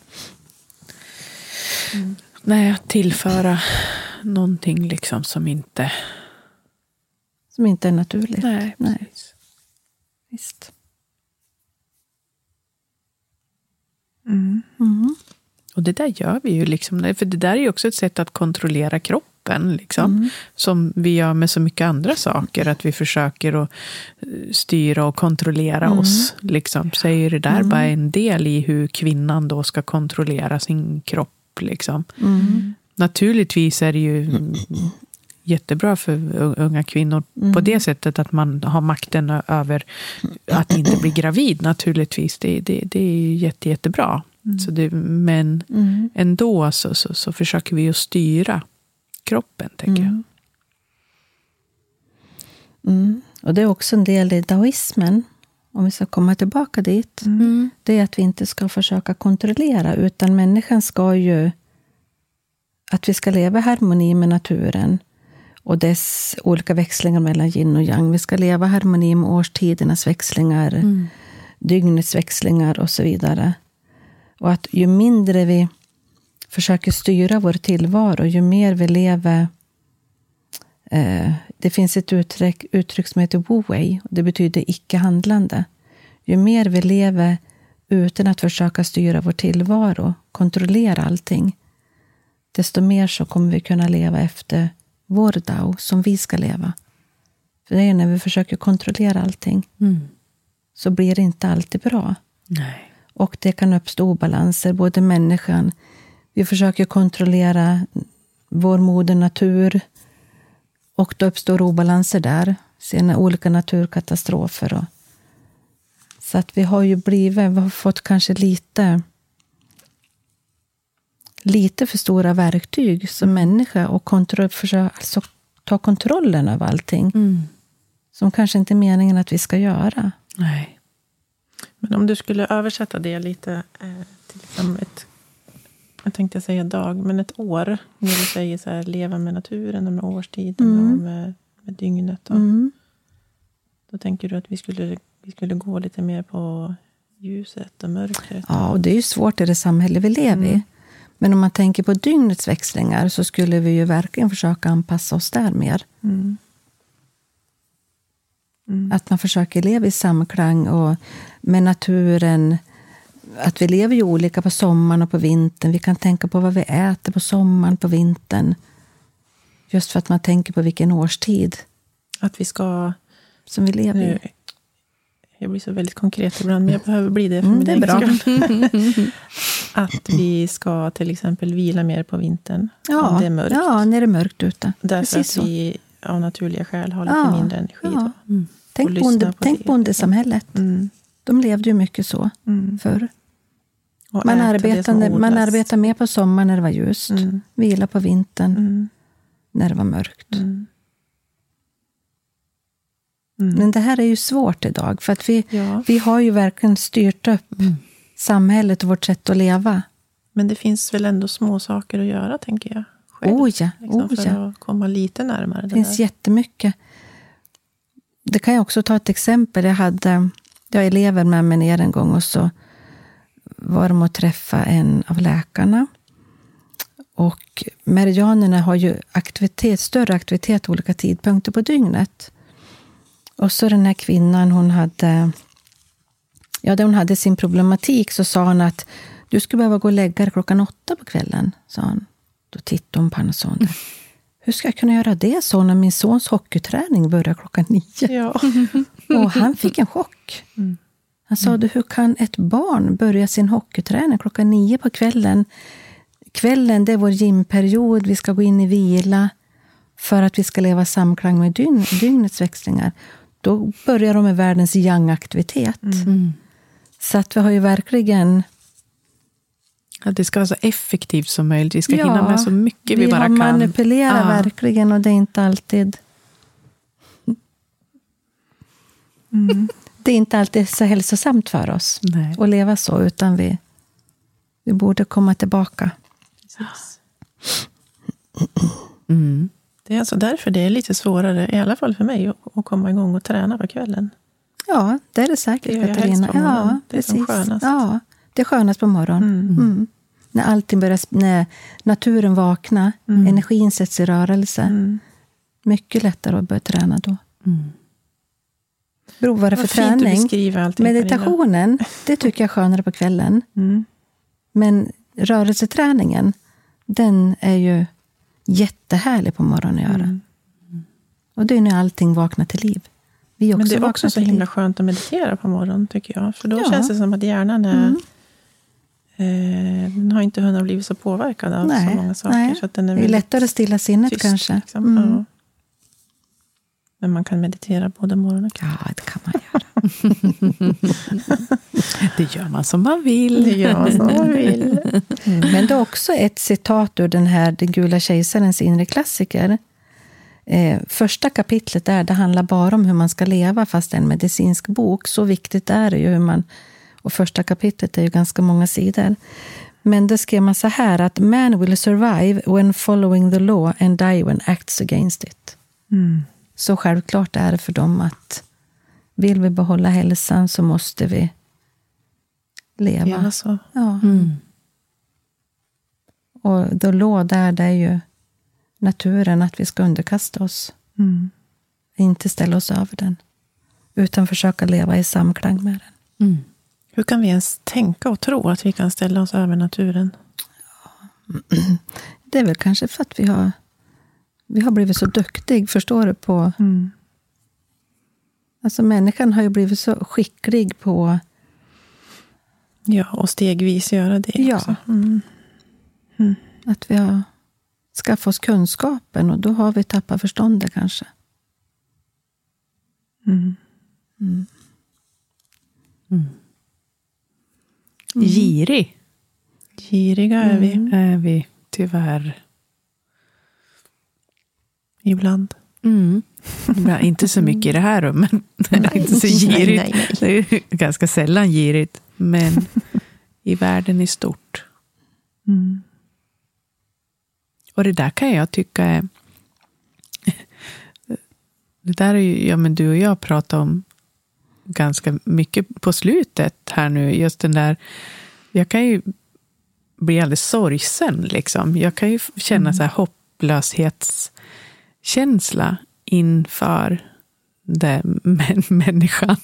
Mm. Nej, att tillföra någonting liksom som inte...
Som inte är naturligt.
Nej, Nej.
Visst.
Mm. Mm. Och det där gör vi ju. Liksom, för det där är ju också ett sätt att kontrollera kroppen. Liksom, mm. Som vi gör med så mycket andra saker. Att vi försöker att eh, styra och kontrollera mm. oss. Liksom. Så är ju det där mm. bara en del i hur kvinnan då ska kontrollera sin kropp. Liksom. Mm naturligtvis är det ju jättebra för unga kvinnor mm. på det sättet att man har makten över att inte bli gravid naturligtvis. Det, det, det är jätte, jättebra. Mm. Så det, men mm. ändå så, så, så, försöker vi att styra kroppen, tänker jag.
Mm. mm. Och det är också en del i daoismen, om vi ska komma tillbaka dit. Mm. Det är att vi inte ska försöka kontrollera, utan människan ska ju att vi ska leva i harmoni med naturen och dess olika växlingar mellan yin och yang. Vi ska leva i harmoni med årstidernas växlingar, mm. dygnets växlingar och så vidare. Och att ju mindre vi försöker styra vår tillvaro, ju mer vi lever eh, det finns ett uttryck, uttryck som heter wu-wei, det betyder icke-handlande. Ju mer vi lever utan att försöka styra vår tillvaro, kontrollera allting, desto mer så kommer vi kunna leva efter vår Dao, som vi ska leva. För det är när vi försöker kontrollera allting, mm. så blir det inte alltid bra.
Nej.
Och det kan uppstå obalanser, både människan, vi försöker kontrollera vår moder natur, och då uppstår obalanser där. Sen olika naturkatastrofer. Och, så att vi har ju blivit, vi har fått kanske lite lite för stora verktyg som människa och kontroll, försöka, alltså, ta kontrollen över allting. Mm. Som kanske inte är meningen att vi ska göra.
Nej.
Men om du skulle översätta det lite eh, till liksom ett, jag tänkte säga dag, men ett år. När du säger så här, leva med naturen och med årstiden mm. och med, med dygnet. Och, mm. Då tänker du att vi skulle, vi skulle gå lite mer på ljuset och mörkret?
Ja, och det är ju svårt i det samhälle vi lever i. Mm. Men om man tänker på dygnets växlingar så skulle vi ju verkligen försöka anpassa oss där mer.
Mm.
Att man försöker leva i samklang och med naturen. Att vi lever ju olika på sommaren och på vintern. Vi kan tänka på vad vi äter på sommaren, på vintern. Just för att man tänker på vilken årstid
Att vi ska...
som vi lever
Nu,
i.
jag blir så väldigt konkret ibland, men jag behöver bli det för
Mm,
min
det är
egen
bra.
skull. Att vi ska till exempel vila mer på vintern.
Ja,
om det är mörkt.
ja, när det är mörkt ute.
Därför
Precis
att
så.
vi av naturliga skäl har lite
Ja,
mindre energi.
ja.
då.
Tänk,
och lyssna
bonde,
på
tänk bondesamhället.
Mm.
De levde ju mycket så
Mm.
förr.
Och
Man, arbetade, man arbetade mer på sommaren när det var ljust.
Mm.
Vila på vintern
Mm.
när det var mörkt.
Mm. Mm.
Men det här är ju svårt idag. För att vi,
Ja,
vi har ju verkligen styrt upp samhället och vårt sätt att leva.
men det finns väl ändå små saker att göra, tänker jag. Själv,
Oh ja,
liksom,
oh
för
ja.
att komma lite närmare
Det
det
finns
där.
jättemycket. Det kan jag också ta ett exempel. Jag hade jag elever med mig ner en gång och så var de och träffa en av läkarna. Och meridianerna har ju aktivitet, större aktivitet olika tidpunkter på dygnet. Och så den här kvinnan, hon hade, ja, där hon hade sin problematik, så sa hon att du skulle behöva gå och lägga dig klockan åtta på kvällen. Sa hon. Då tittade hon på henne och sa hon, hur ska jag kunna göra det? hon, när min sons hockeyträning börjar klockan nio.
Ja.
Och han fick en chock.
Mm.
Han sa, du, hur kan ett barn börja sin hockeyträning klockan nio på kvällen? Kvällen det är vår gymperiod, vi ska gå in i vila för att vi ska leva i samklang med dygn, dygnets växlingar. Då börjar de med världens yang-aktivitet.
Mm.
Så att vi har ju verkligen...
Att det ska vara så effektivt som möjligt. Vi ska
Ja,
hinna med så mycket vi, bara
har
kan.
manipulerat
Ja.
verkligen och det är inte alltid...
Mm.
Det är inte alltid så hälsosamt för oss
Nej.
att leva så, utan vi, vi borde komma tillbaka.
Precis.
Mm.
Det är alltså därför det är lite svårare, i alla fall för mig, att, komma igång och träna på kvällen.
Ja, det är det säkert,
Det
Katarina. Ja,
Det är som
precis.
skönast.
Ja, det är skönast på morgonen.
Mm.
Mm. När allting börjar, när naturen vaknar,
Mm.
energin sätts i rörelse.
Mm.
Mycket lättare att börja träna då.
Mm.
Beror vad det är för träning. Meditationen, det tycker jag är skönare på kvällen.
Mm.
Men rörelseträningen, den är ju jättehärlig på morgonen att göra.
Mm.
Och det är när allting vaknar till liv. Vi
Men det är också så himla
liv.
skönt att meditera på morgonen, tycker jag. För då
Ja.
känns det som att hjärnan är,
Mm.
eh, den har inte hunnit bli så påverkad av
Nej,
så många saker.
nej.
Så att den är
Det är lättare att stilla sinnet
tyst,
kanske.
Liksom.
Mm.
Ja. Men man kan meditera både morgon och kväll.
Ja, det kan man göra.
Det gör man som man vill.
Det gör man som man vill.
Men det är också ett citat ur den här Den gula kejsarens inre klassiker. Eh, första kapitlet där, det handlar bara om hur man ska leva, fast det är en medicinsk bok. Så viktigt är det ju hur man... Och första kapitlet är ju ganska många sidor. Men det skrev man så här att man will survive when following the law and die when acts against it.
Mm.
Så självklart är det för dem att vill vi behålla hälsan så måste vi leva.
Ja, så.
Ja.
Mm.
Och the law där, det är ju naturen, att vi ska underkasta oss.
Mm.
Inte ställa oss över den. Utan försöka leva i samklang med den.
Mm.
Hur kan vi ens tänka och tro att vi kan ställa oss över naturen?
Det är väl kanske för att vi har, vi har blivit så duktig, förstår du, på...
Mm.
Alltså människan har ju blivit så skicklig på...
Ja, och stegvis göra det
Ja.
också. Mm.
Att vi har skaffat oss kunskapen och då har vi tappat förståndet kanske.
Mm.
Girig
Giriga är vi
är vi tyvärr.
Ibland.
Mm. Ja, inte så mycket i det här rummet. inte så girigt.
Nej, nej, nej.
Det är ganska sällan girigt. Men i världen i stort.
Mm.
Och det där kan jag tycka är... Det där är ju, ja men du och jag pratat om ganska mycket på slutet här nu. Just den där... Jag kan ju bli alldeles sorgsen. Liksom. Jag kan ju känna så här hopplöshetskänsla inför den män, människan.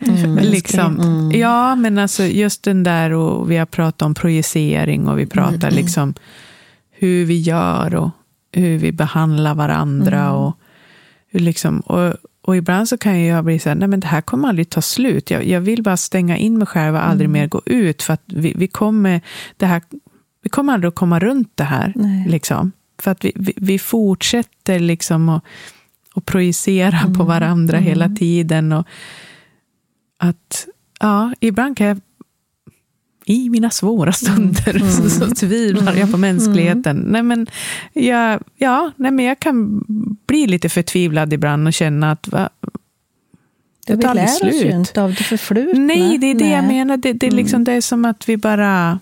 Mm.
liksom,
Mm.
Ja, men alltså just den där, och vi har pratat om projicering och vi pratar
Mm.
liksom hur vi gör och hur vi behandlar varandra.
Mm.
Och, hur liksom, och, och ibland så kan jag bli så här, nej men det här kommer aldrig ta slut. Jag, jag vill bara stänga in mig själv och
Mm.
aldrig mer gå ut. För att vi, vi, kommer, det här, vi kommer aldrig att komma runt det här.
Nej.
Liksom. För att vi, vi, vi fortsätter liksom att, att projicera
Mm.
på varandra hela tiden. Och att, ja, ibland kan jag i mina svåra stunder
Mm.
så, så tvivlar jag på mänskligheten. Nej, men jag, ja, nej, men jag kan bli lite förtvivlad ibland och känna att va,
Det vi
tar aldrig
lär oss ju
slut.
inte av det förflutna.
Nej, det är det jag
Nej.
menar. Det, det, är liksom, det är som att vi bara...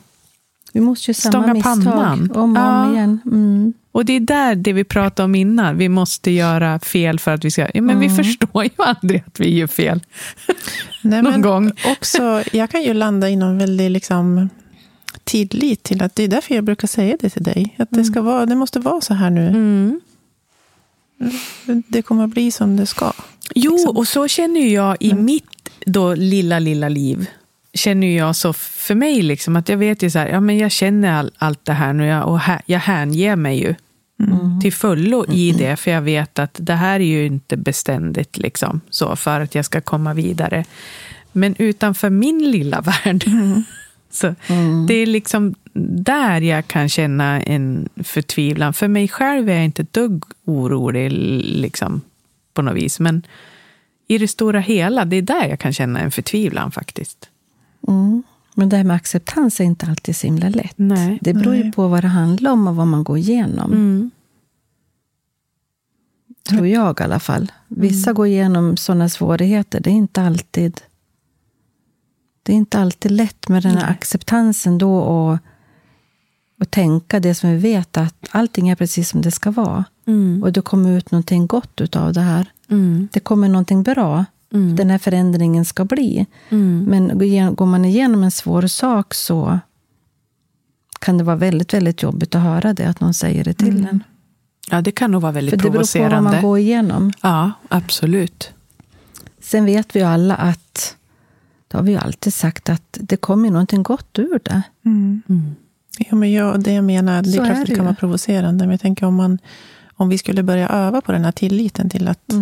Vi måste ju samma
Stånga
misstag
pannan.
om och
Ja.
om igen. Mm.
Och det är där det vi pratade om innan. Vi måste göra fel för att vi ska... Ja, men vi förstår ju aldrig att vi gör fel.
Nej,
Någon
men
gång.
Också, jag kan ju landa i någon väldigt liksom, tillit till att det är därför jag brukar säga det till dig. Att det, ska vara, det måste vara så här nu.
Mm.
Det kommer att bli som det ska.
Jo,
Liksom.
och så känner jag i mitt då lilla, lilla liv. Känner jag så för mig, liksom, att jag vet ju så här, ja men jag känner all, allt det här nu jag, och här, jag hänger mig ju till fullo i det, för jag vet att det här är ju inte beständigt liksom, så för att jag ska komma vidare. Men utanför min lilla värld, så det är liksom där jag kan känna en förtvivlan. För mig själv är jag inte dugg orolig liksom, på något vis, men i det stora hela, det är där jag kan känna en förtvivlan faktiskt.
Mm. Men det här med acceptans är inte alltid så himla lätt.
Nej.
Det beror ju
Nej.
på vad det handlar om och vad man går igenom.
Mm.
Tror jag i alla fall. Vissa
Mm.
går igenom sådana svårigheter. Det är inte alltid det är inte alltid lätt med den här
Nej.
acceptansen då och, och tänka det som vi vet att allting är precis som det ska vara.
Mm.
Och det kommer ut någonting gott utav det här.
Mm.
Det kommer någonting bra.
Mm.
Den här förändringen ska bli.
Mm.
Men går man igenom en svår sak så kan det vara väldigt, väldigt jobbigt att höra det, att någon säger det till en.
Ja, det kan nog vara väldigt
För det beror på vad
provocerande.
man går igenom.
Ja, absolut.
Sen vet vi ju alla att, det har vi ju alltid sagt, att det kommer någonting gott ur det.
Mm.
Ja, men jag, det jag menar, det är
Så
klart
är
att det kan
ju.
vara provocerande. Men jag tänker om, man, om vi skulle börja öva på den här tilliten till att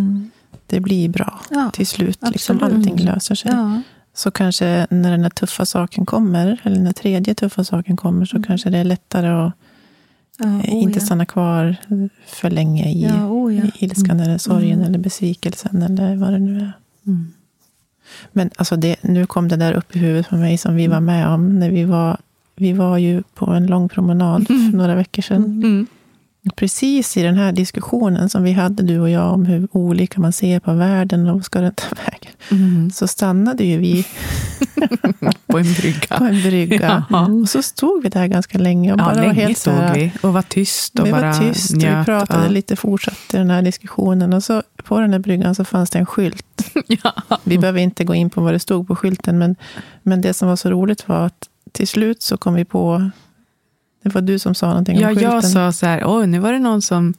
det blir bra
Ja,
till slut. Liksom, allting löser sig.
Ja.
Så kanske när den här tuffa saken kommer, eller när tredje tuffa saken kommer, så kanske det är lättare att
Ja,
eh,
oh
inte stanna kvar för länge i,
Ja, oh
i ilskan eller sorgen eller besvikelsen eller vad det nu är.
Mm.
Men alltså det, nu kom det där upp i huvudet för mig som vi var med om. När vi var, vi var ju på en lång promenad för några veckor sedan.
Mm.
Precis i den här diskussionen som vi hade, du och jag, om hur olika man ser på världen och vad ska den ta vägen.
Mm.
Så stannade ju vi
På en brygga.
på en brygga.
Ja.
Och så stod vi där ganska länge och
Ja,
bara var
länge
helt
stod vi och var tyst. Och
vi
bara
var tyst och vi
njöt.
pratade
ja.
lite, fortsatte den här diskussionen. Och så på den här bryggan så fanns det en skylt.
Ja.
Vi behöver inte gå in på vad det stod på skylten, men, men det som var så roligt var att till slut så kom vi på, det var du som sa någonting
Ja,
om skylten.
jag sa så här, oj, nu var det någon som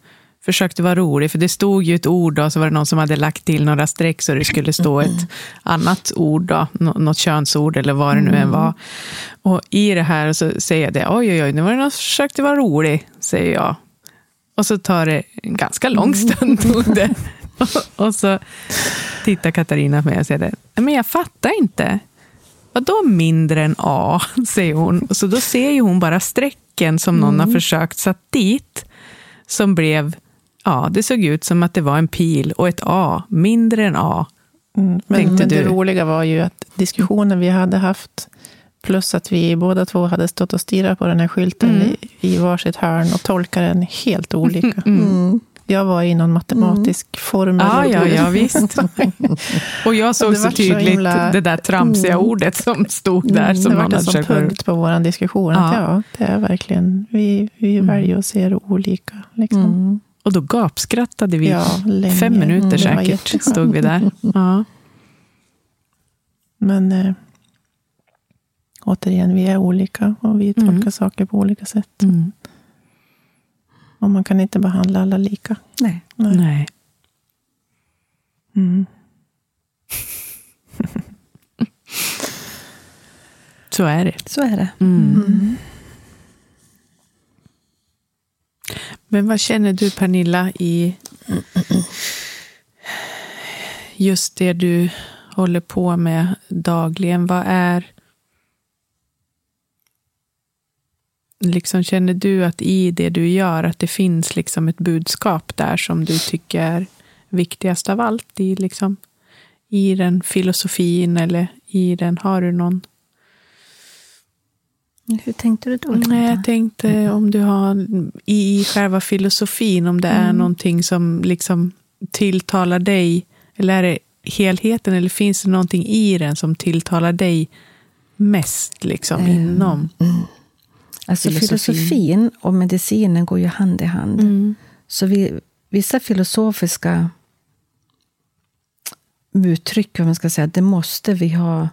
försökte vara rolig, för det stod ju ett ord och så var det någon som hade lagt till några streck så det skulle stå ett annat ord, då, nå- något könsord eller vad det nu än var. Och i det här så säger jag det, oj, oj, oj, nu var det någon som försökte vara rolig, säger jag. Och så tar det en ganska lång stund, tog det. Och, och så tittar Katarina på mig och säger, det, men jag fattar inte. Vadå mindre än A, säger hon. Så då ser ju hon bara strecken som någon har försökt satt dit. Som blev, ja, det såg ut som att det var en pil och ett A, mindre än A.
Mm, men
Tänkte
men det roliga var ju att diskussionen vi hade haft, plus att vi båda två hade stått och stirrat på den här skylten
Mm.
i, i varsitt hörn och tolkat den helt olika.
Mm.
Jag var i någon matematisk formel.
Ja,
och
ja, ja, visst. Och jag såg
det
så
var så
tydligt
himla-
det där tramsiga ordet som stod där. Som
det var en sån punkt på vår diskussion. Att
Ja.
ja, det är verkligen, vi, vi
Mm.
väljer att se det olika. Liksom.
Mm.
Och då gapskrattade vi
Ja,
fem minuter
Mm,
säkert. Stod vi där. Ja.
Men, eh, återigen, vi är olika och vi tolkar
Mm.
saker på olika sätt.
Mm.
Och man kan inte behandla alla lika.
Nej.
Nej.
Nej.
Mm.
Så är det.
Så är det.
Mm. Men vad känner du Pernilla i just det du håller på med dagligen? Vad är liksom Känner du att i det du gör att det finns liksom ett budskap där som du tycker är viktigast av allt i, liksom, i den filosofin eller i den? Har du någon
Hur tänkte du då?
Nej, jag tänkte om du har i, själva filosofin, om det är någonting som liksom tilltalar dig, eller är det helheten, eller finns det någonting i den som tilltalar dig mest liksom inom?
Alltså
filosofin.
filosofin och medicinen går ju hand i hand.
Mm.
Så vi, vissa filosofiska uttryck, vad man ska säga, det måste vi ha.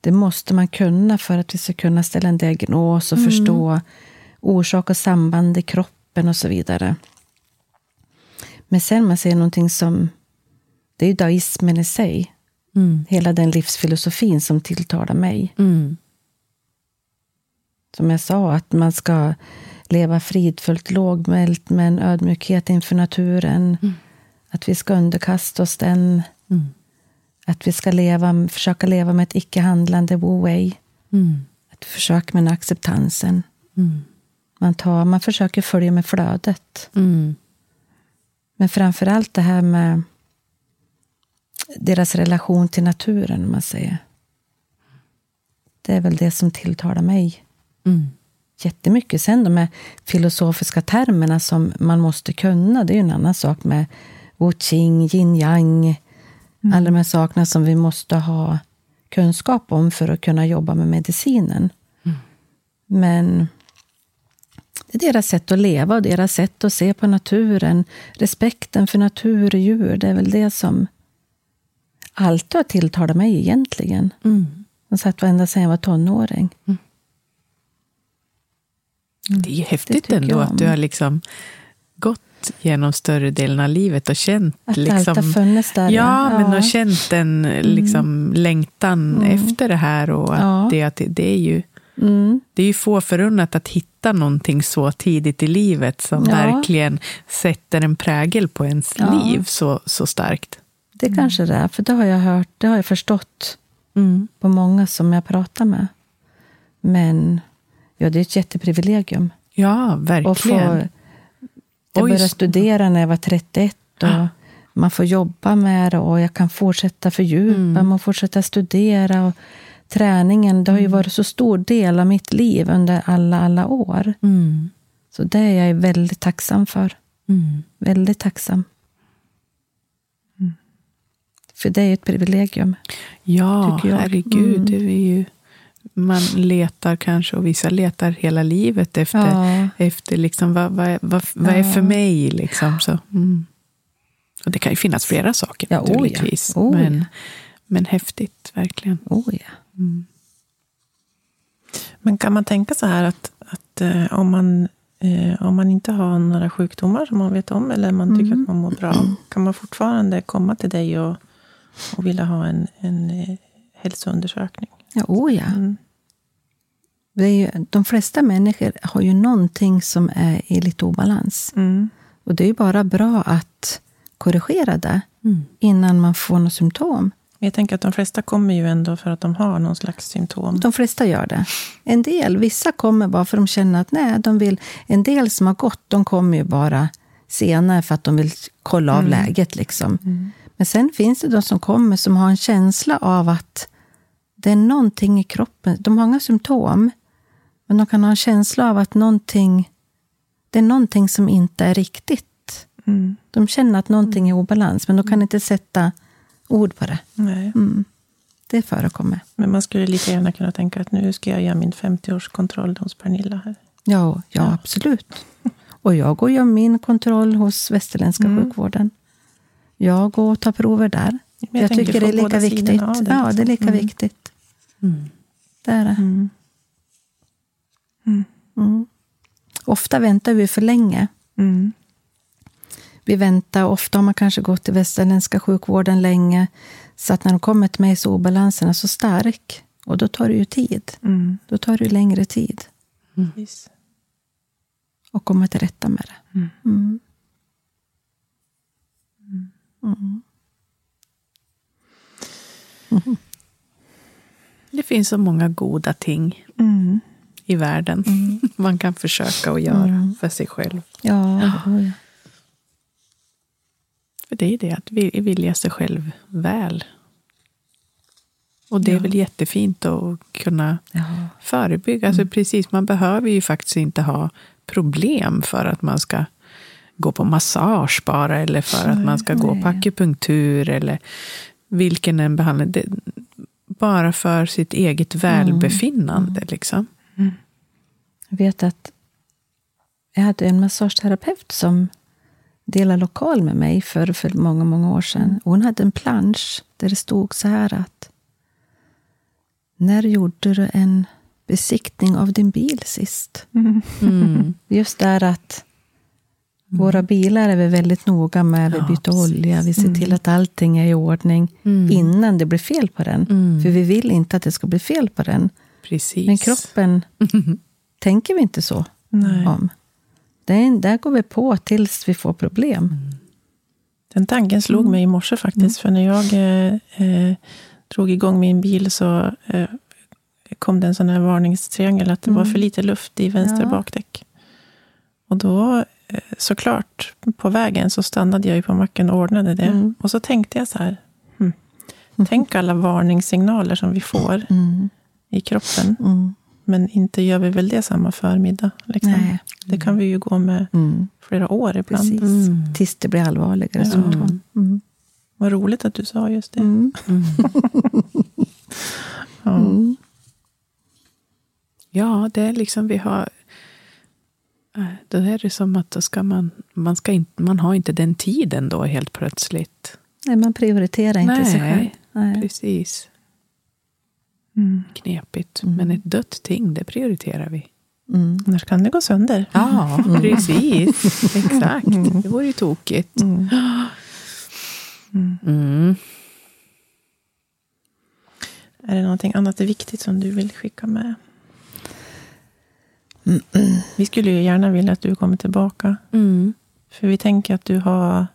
Det måste man kunna för att vi ska kunna ställa en diagnos och förstå orsak och samband i kroppen och så vidare. Men sen man säger någonting som, det är ju daismen i sig.
Mm.
Hela den livsfilosofin som tilltalar mig.
Mm.
Som jag sa, att man ska leva fridfullt, lågmält med en ödmjukhet inför naturen. Att vi ska underkasta oss den.
Mm.
Att vi ska leva, försöka leva med ett icke-handlande wu-wei.
Mm.
Att försöka med den acceptansen.
Mm.
Man, tar, man försöker följa med flödet.
Mm.
Men framför allt det här med deras relation till naturen, om man säger. Det är väl det som tilltalar mig
Mm.
jättemycket. Sen de här filosofiska termerna som man måste kunna, det är ju en annan sak med Wu Qing, Yin Yang, alla de här sakerna som vi måste ha kunskap om för att kunna jobba med medicinen. Men det är deras sätt att leva och deras sätt att se på naturen. Respekten för natur och djur, det är väl det som alltid har tilltalat mig egentligen.
Mm.
Som sagt ända sedan jag var tonåring.
Det är ju häftigt ändå att du har liksom gått genom större delen av livet och känt
Att
liksom,
alltid har funnits där.
Ja, men har känt en liksom, längtan
Mm.
efter det här. Och att
Ja.
det, det, är ju,
Mm.
det är ju få förunnat att hitta någonting så tidigt i livet som
Ja.
verkligen sätter en prägel på ens
Ja.
liv så, så starkt.
Det kanske det är, för det har jag hört, det har jag förstått
Mm.
på många som jag pratar med. Men ja, det är ett jätteprivilegium.
Ja,
att få,
verkligen.
jag
Oj,
började
så-
studera när jag var 31 och
Ah.
man får jobba med det och jag kan fortsätta fördjupa
Mm.
och fortsätta studera. Och träningen, det har ju varit så stor del av mitt liv under alla, alla år.
Mm.
Så det är jag väldigt tacksam för.
Mm.
Väldigt tacksam. För det är ju ett privilegium.
Ja, herregud.
Mm.
Det är ju, man letar kanske, och vissa letar hela livet efter,
Ja.
efter liksom, vad, vad, är- vad, vad är för
Ja.
mig. Liksom, så. Mm. Och det kan ju finnas flera saker
Ja, ja.
naturligtvis.
Oj,
men,
ja.
men häftigt, verkligen.
Oh, ja.
Men kan man tänka så här att, att eh, om, man, eh, om man inte har några sjukdomar som man vet om, eller man tycker att man mår bra, kan man fortfarande komma till dig och, och vilja ha en, en eh, hälsoundersökning?
Ja, oh, ja.
Mm.
Det är ju, de flesta människor har ju någonting som är i lite obalans.
Mm.
Och det är ju bara bra att korrigera det
Mm.
innan man får något symptom.
Jag tänker att de flesta kommer ju ändå för att de har någon slags symptom.
De flesta gör det. En del, vissa kommer bara för att de känner att nej, de vill. En del som har gått, de kommer ju bara senare för att de vill kolla av läget. Liksom. Men sen finns det de som kommer som har en känsla av att det är någonting i kroppen. De har inga symptom, men de kan ha en känsla av att någonting, det är någonting som inte är riktigt.
Mm.
De känner att någonting är obalans, men de kan inte sätta ord på det.
Nej.
Det förekommer.
Men man skulle lika gärna kunna tänka att nu ska jag göra min 50-årskontroll hos Pernilla. här.
Ja, ja, absolut. Och jag går och gör min kontroll hos västerländska sjukvården. Jag går och tar prover där.
Jag
Jag, tycker det är lika viktigt.
det,
ja, det är
liksom.
lika
Mm.
viktigt.
Mm.
Det är det.
Mm.
Mm. Ofta väntar vi för länge.
Mm.
Vi väntar, ofta har man kanske gått till västerländska sjukvården länge, så att när de kommer till mig så obalansen är så stark. Och då tar det ju tid.
Mm.
Då tar det ju längre tid
Precis.
att komma till rätta med det.
Mm.
Mm. Mm.
Det finns så många goda ting
Mm.
i världen man kan försöka att göra för sig själv.
Ja, oj.
För det är det, att vi- vilja sig själv väl. Och det är
Ja.
väl jättefint att kunna
ja.
förebygga. Alltså precis, man behöver ju faktiskt inte ha problem för att man ska gå på massage bara, eller för att man ska gå på akupunktur, eller vilken en behandling. Det, bara för sitt eget välbefinnande. Liksom.
Jag vet att jag hade en massageterapeut som delade lokal med mig för, för många, många år sedan. Och hon hade en plansch där det stod så här att När gjorde du en besiktning av din bil sist?
Mm.
Just där att våra bilar är vi väldigt noga med. Vi
Ja,
byter
precis.
olja, vi ser till att allting är i ordning
Mm.
innan det blir fel på den.
Mm.
För vi vill inte att det ska bli fel på den.
Precis.
Men kroppen tänker vi inte så
Nej.
om. Den, där går vi på tills vi får problem.
Den tanken slog mig i morse faktiskt. För när jag eh, eh, drog igång min bil så eh, kom det en sån här varningstriangel att det var för lite luft i vänster
Ja.
bakdäck. Och då såklart, på vägen så stannade jag ju på macken och ordnade det.
Mm.
Och så tänkte jag så här. Hmm, tänk alla varningssignaler som vi får
Mm.
i kroppen.
Mm.
Men inte gör vi väl det samma förmiddag. Liksom.
Nej.
Det kan vi ju gå med
Mm.
flera år ibland.
Mm.
Tills det blir allvarligare
Ja.
symptom. Mm.
Vad roligt att du sa just det. Ja.
Ja, det är liksom vi har... Då är det som att då ska man, man, ska inte, man har inte den tiden då helt plötsligt.
Nej, man prioriterar inte sig
Nej,
själv. Nej.
Precis.
Mm.
Knepigt.
Mm.
Men ett dött ting, det prioriterar vi.
Mm.
Annars kan det gå sönder.
Ja, precis. Exakt. Det vore ju tokigt.
Mm.
Mm.
Är det någonting annat viktigt som du vill skicka med? Vi skulle ju gärna vilja att du kommer tillbaka.
Mm.
För vi tänker att du har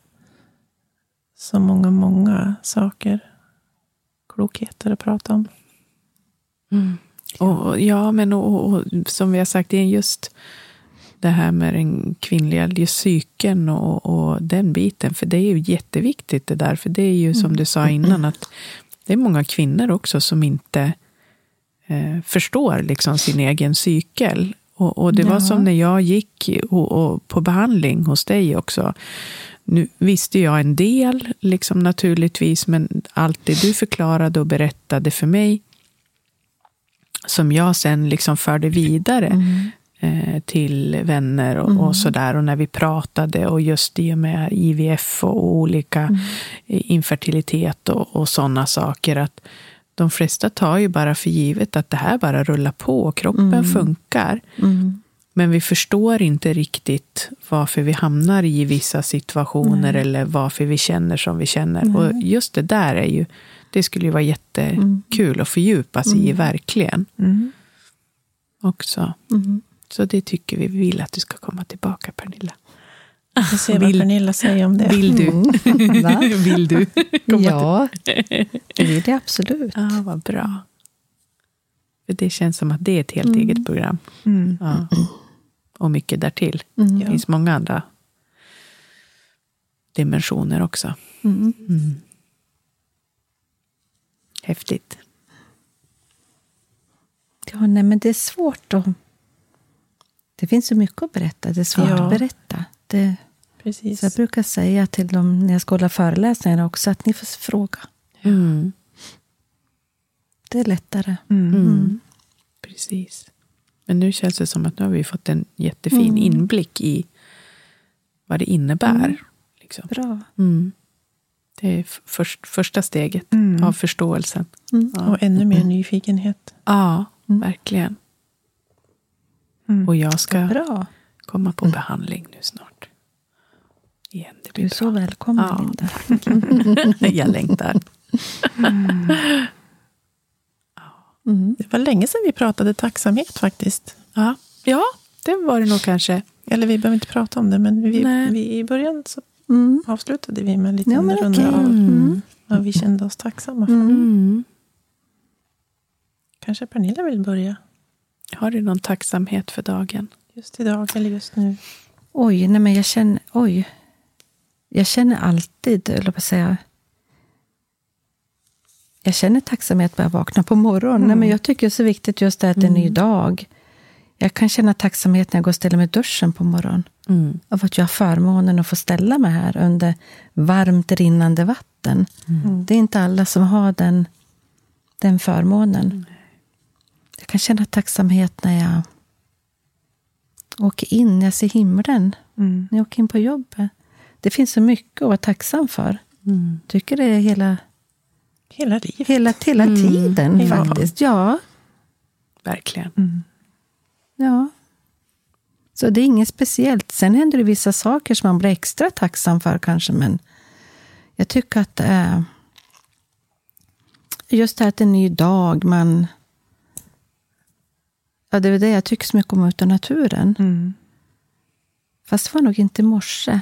så många, många saker, klokheter att prata om.
Mm. Och, ja, men och, och, som vi har sagt, det är just det här med den kvinnliga psyken och, och den biten. För det är ju jätteviktigt det där. För det är ju som du sa innan, att det är många kvinnor också som inte eh, förstår liksom sin egen cykel. Och, och det var
Ja.
som när jag gick och, och på behandling hos dig också. Nu visste jag en del, liksom naturligtvis, men allt det du förklarade och berättade för mig, som jag sen liksom förde vidare eh, till vänner och, och sådär. Och när vi pratade och just i och med IVF och olika eh, infertilitet och, och sådana saker. att De flesta tar ju bara för givet att det här bara rullar på och kroppen funkar.
Mm.
Men vi förstår inte riktigt varför vi hamnar i vissa situationer eller varför vi känner som vi känner. Och just det där är ju, det skulle ju vara jättekul att fördjupa sig i verkligen.
Mm.
Också.
Mm.
Så det tycker vi, vi vill att du ska komma tillbaka Pernilla.
Vi får se vad
Vill-
Pernilla säger om det.
Vill du?
Va?
vill du?
Ja, det vill det absolut.
Ja, vad bra. För det känns som att det är ett helt eget program.
Mm.
Ja. Och mycket därtill.
Mm.
Det finns många andra dimensioner också.
Mm.
Mm. Häftigt.
Ja, nej, men det är svårt att... Det finns så mycket att berätta. Det är svårt
Ja.
att berätta. Det,
Precis.
så jag brukar säga till dem när jag ska hålla föreläsningar också att ni får fråga.
Mm.
Det är lättare.
Mm.
Mm. Precis. Men nu känns det som att nu har vi fått en jättefin inblick i vad det innebär. Liksom.
Bra.
Mm. Det är först, första steget
Mm.
av förståelsen.
Mm.
Ja,
Och ännu mer nyfikenhet.
ja verkligen. Och jag ska
Bra.
Komma på behandling nu snart. Igen, det
Du
blir
är så
bra.
välkommen,
Ja,
Linda.
jag längtar.
Mm.
Det var länge sedan vi pratade tacksamhet faktiskt.
Ja, ja, det var det nog kanske.
Eller vi behöver inte prata om det, men vi,
Nej.
vi, i början så
Mm.
avslutade vi med en liten
Ja,
runda
okej.
av
Mm.
vad vi kände oss tacksamma för.
Mm.
Kanske Pernilla vill börja
Har du någon tacksamhet för dagen?
Just idag eller just nu?
Oj, nej men jag känner, oj. Jag känner alltid, eller vad säga. Jag känner tacksamhet när jag vaknar på morgonen. Nej, men jag tycker det är så viktigt just det att det är en ny dag. Jag kan känna tacksamhet när jag går och ställer mig i duschen på morgonen.
Mm.
Av att jag har förmånen att få ställa mig här under varmt rinnande vatten. Det är inte alla som har den, den förmånen. Jag kan känna tacksamhet när jag åker in, jag ser himlen.
Mm.
När jag åker in på jobbet. Det finns så mycket att vara tacksam för.
Mm.
tycker det är hela,
Hela livet.
hela, hela tiden
Ja.
faktiskt. Ja,
Verkligen.
ja. Så det är inget speciellt. Sen händer det vissa saker som man blir extra tacksam för kanske. Men jag tycker att är just det här att det är en ny dag. Man, ja, det är det jag tycker så mycket om ute i naturen.
Mm.
Fast det var nog inte i morse.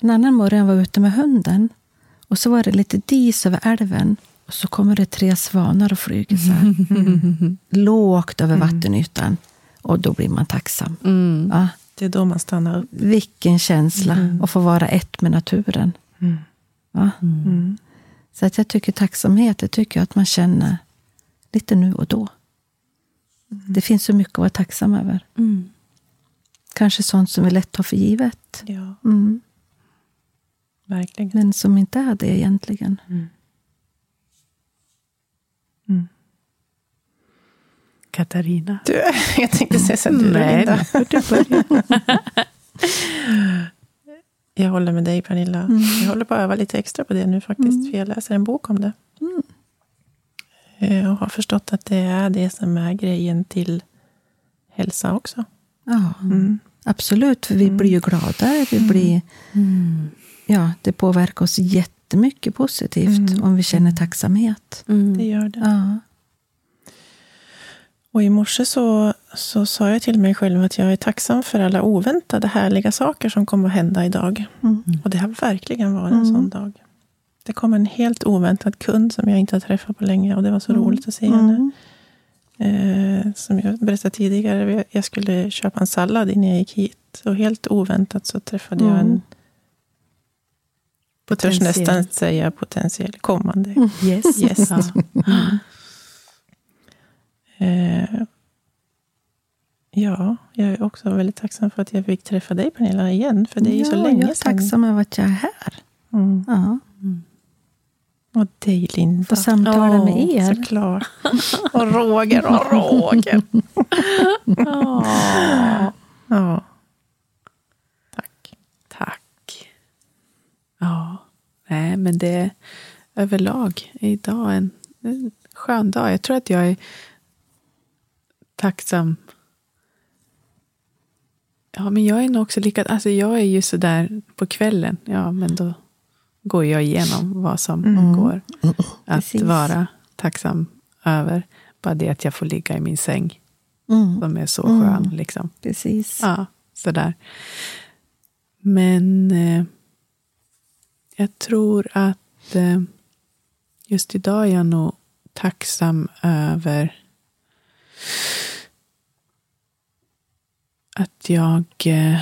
En annan morgon var jag ute med hunden. Och så var det lite dis över älven. Och så kommer det tre svanar och flyger så här. Lågt över vattenytan. Och då blir man tacksam.
Mm.
Ja,
Det är då man stannar upp.
vilken känsla att få vara ett med naturen.
Mm.
Ja.
Mm.
Så att jag tycker tacksamhet, det tycker jag att man känner lite nu och då. Det finns så mycket att vara tacksam över.
Mm.
Kanske sånt som vi lätt tar för givet.
Ja,
Mm.
verkligen.
Men som inte är det egentligen.
Katarina?
Du, jag tänkte säga sen du
Nej,
Linda.
du.
Jag håller med dig Pernilla. Jag håller på att öva lite extra på det nu faktiskt. För jag läser en bok om det. Eh, Och har förstått att det är det som är grejen till hälsa också.
Ja,
Mm.
absolut. För vi blir ju gladare. Vi blir, ja, det påverkar oss jättemycket positivt om vi känner tacksamhet.
Det
Mm.
gör det.
Ja.
Och i morse så, så sa jag till mig själv att jag är tacksam för alla oväntade härliga saker som kommer att hända idag.
Mm.
Och det har verkligen varit en sån dag. Det kom en helt oväntad kund som jag inte har träffat på länge och det var så roligt att se henne.
Mm.
Eh, som jag berättade tidigare, jag skulle köpa en sallad innan jag gick hit. Och helt oväntat så träffade jag en, jag törs nästan säga potentiell kommande
Yes.
gäst.
Ja.
Eh, ja, jag är också väldigt tacksam för att jag fick träffa dig Pernilla igen. För det är ju så
Ja,
länge
jag är
sedan.
tacksam över att jag är här.
Mm.
Ja.
Och dig Linda.
Få samtala
Åh,
med er.
Såklart. Och Roger och Roger.
Åh,
Ja. Tack.
tack. Ja, nej, men det är överlag idag en, en skön dag. Jag tror att jag är tacksam. Ja, men jag är nog också lika, alltså jag är ju sådär på kvällen, ja men då går jag igenom vad som går att
Precis.
vara tacksam över. Bara det att jag får ligga i min säng
Mm.
som är så skön. Liksom.
Precis.
Ja, sådär. Men eh, jag tror att eh, just idag är jag nog tacksam över att jag eh,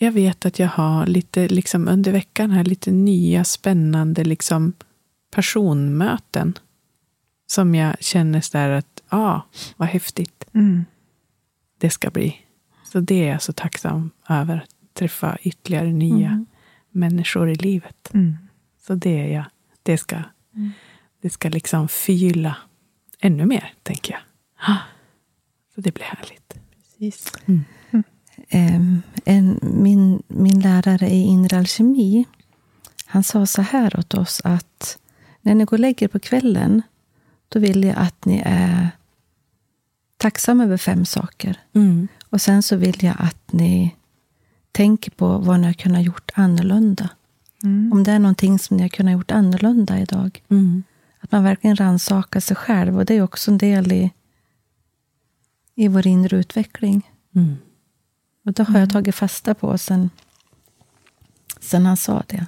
jag vet att jag har lite liksom under veckan här lite nya spännande liksom personmöten som jag känner så där att ja, ah, vad häftigt
Mm.
det ska bli. Så det är jag så tacksam över. Att träffa ytterligare nya människor i livet.
Mm.
Så det är jag. Det ska, det ska liksom förgylla ännu mer, tänker jag. Så det blir härligt.
Precis.
Em, en, min, min lärare i inre alkemi, han sa så här åt oss att när ni går och lägger er på kvällen, då vill jag att ni är tacksam över fem saker.
Mm.
Och sen så vill jag att ni tänker på vad ni har kunnat gjort annorlunda.
Mm.
Om det är någonting som ni har kunnat gjort annorlunda idag.
Mm.
Att man verkligen rannsakar sig själv. Och det är också en del i, i vår inre utveckling.
Mm.
Och det har jag tagit fasta på sen, sen han sa det.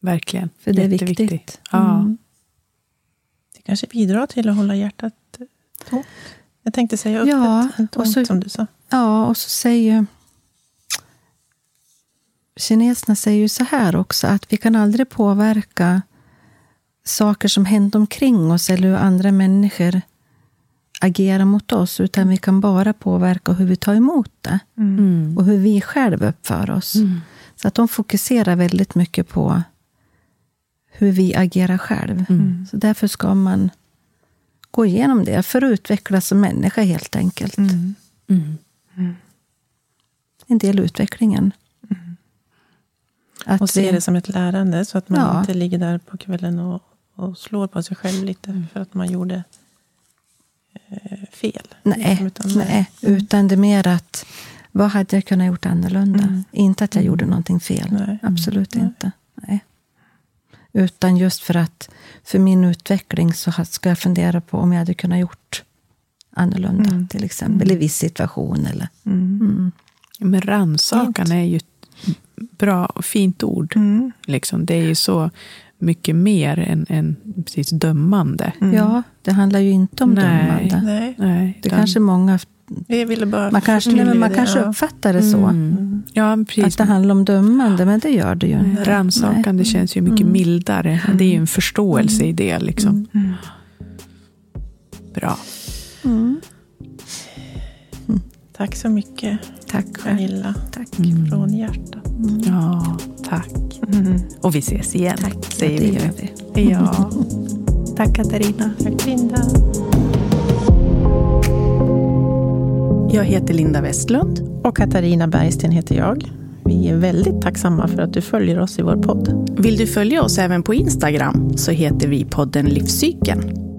Verkligen.
För det är viktigt.
Ja.
Mm.
Det kanske bidrar till att hålla hjärtat tomt. Jag tänkte säga öppet,
Ja,
tomt
och så-
som du sa.
Ja, och så säger kineserna säger ju så här också, att vi kan aldrig påverka saker som händer omkring oss eller hur andra människor agerar mot oss, utan vi kan bara påverka hur vi tar emot det
Mm.
och hur vi själva uppför oss.
Mm.
Så att de fokuserar väldigt mycket på hur vi agerar själv.
Mm.
Så därför ska man gå igenom det för att utvecklas som människa helt enkelt.
Mm.
Mm.
En del i utvecklingen. Att
Och se
vi-
det som ett lärande så att man
Ja.
inte ligger där på kvällen och, och slår på sig själv lite för att man gjorde fel.
Nej,
Utan-
nej, utan det är mer att vad hade jag kunnat gjort annorlunda?
Mm.
Inte att jag gjorde någonting fel.
Nej.
Absolut
Nej.
inte. Nej. Utan just för att för min utveckling så ska jag fundera på om jag hade kunnat gjort annorlunda.
Mm.
Till exempel i viss situation. Eller,
Mm.
mm.
Men rannsakan är ju ett bra och fint ord.
Mm.
Liksom. Det är ju så mycket mer än, än precis dömande.
Mm.
Ja, det handlar ju inte om
Nej.
dömande.
Nej,
Nej,
Det
utan-
kanske många
jag ville bara
man kanske, nej, men man
förtydliga
kanske
det, ja.
uppfattar det så.
Mm. Ja, precis.
Att det handlar om dömande, men det gör det ju inte.
Rannsakan, det känns ju mycket
Mm.
mildare. Det är ju en förståelse i det. Liksom.
Mm.
Bra.
Mm.
Tack så mycket
Tack.
Pernilla.
Tack.
Mm.
Från hjärtat.
Ja, tack.
Mm.
Och vi ses igen,
Tack,
säger
gör vi.
Ja. Tack Katarina.
Tack Linda.
Jag heter Linda Westlund.
Och Katarina Bergsten heter jag. Vi är väldigt tacksamma för att du följer oss i vår podd.
Vill du följa oss även på Instagram så heter vi podden Livscykeln.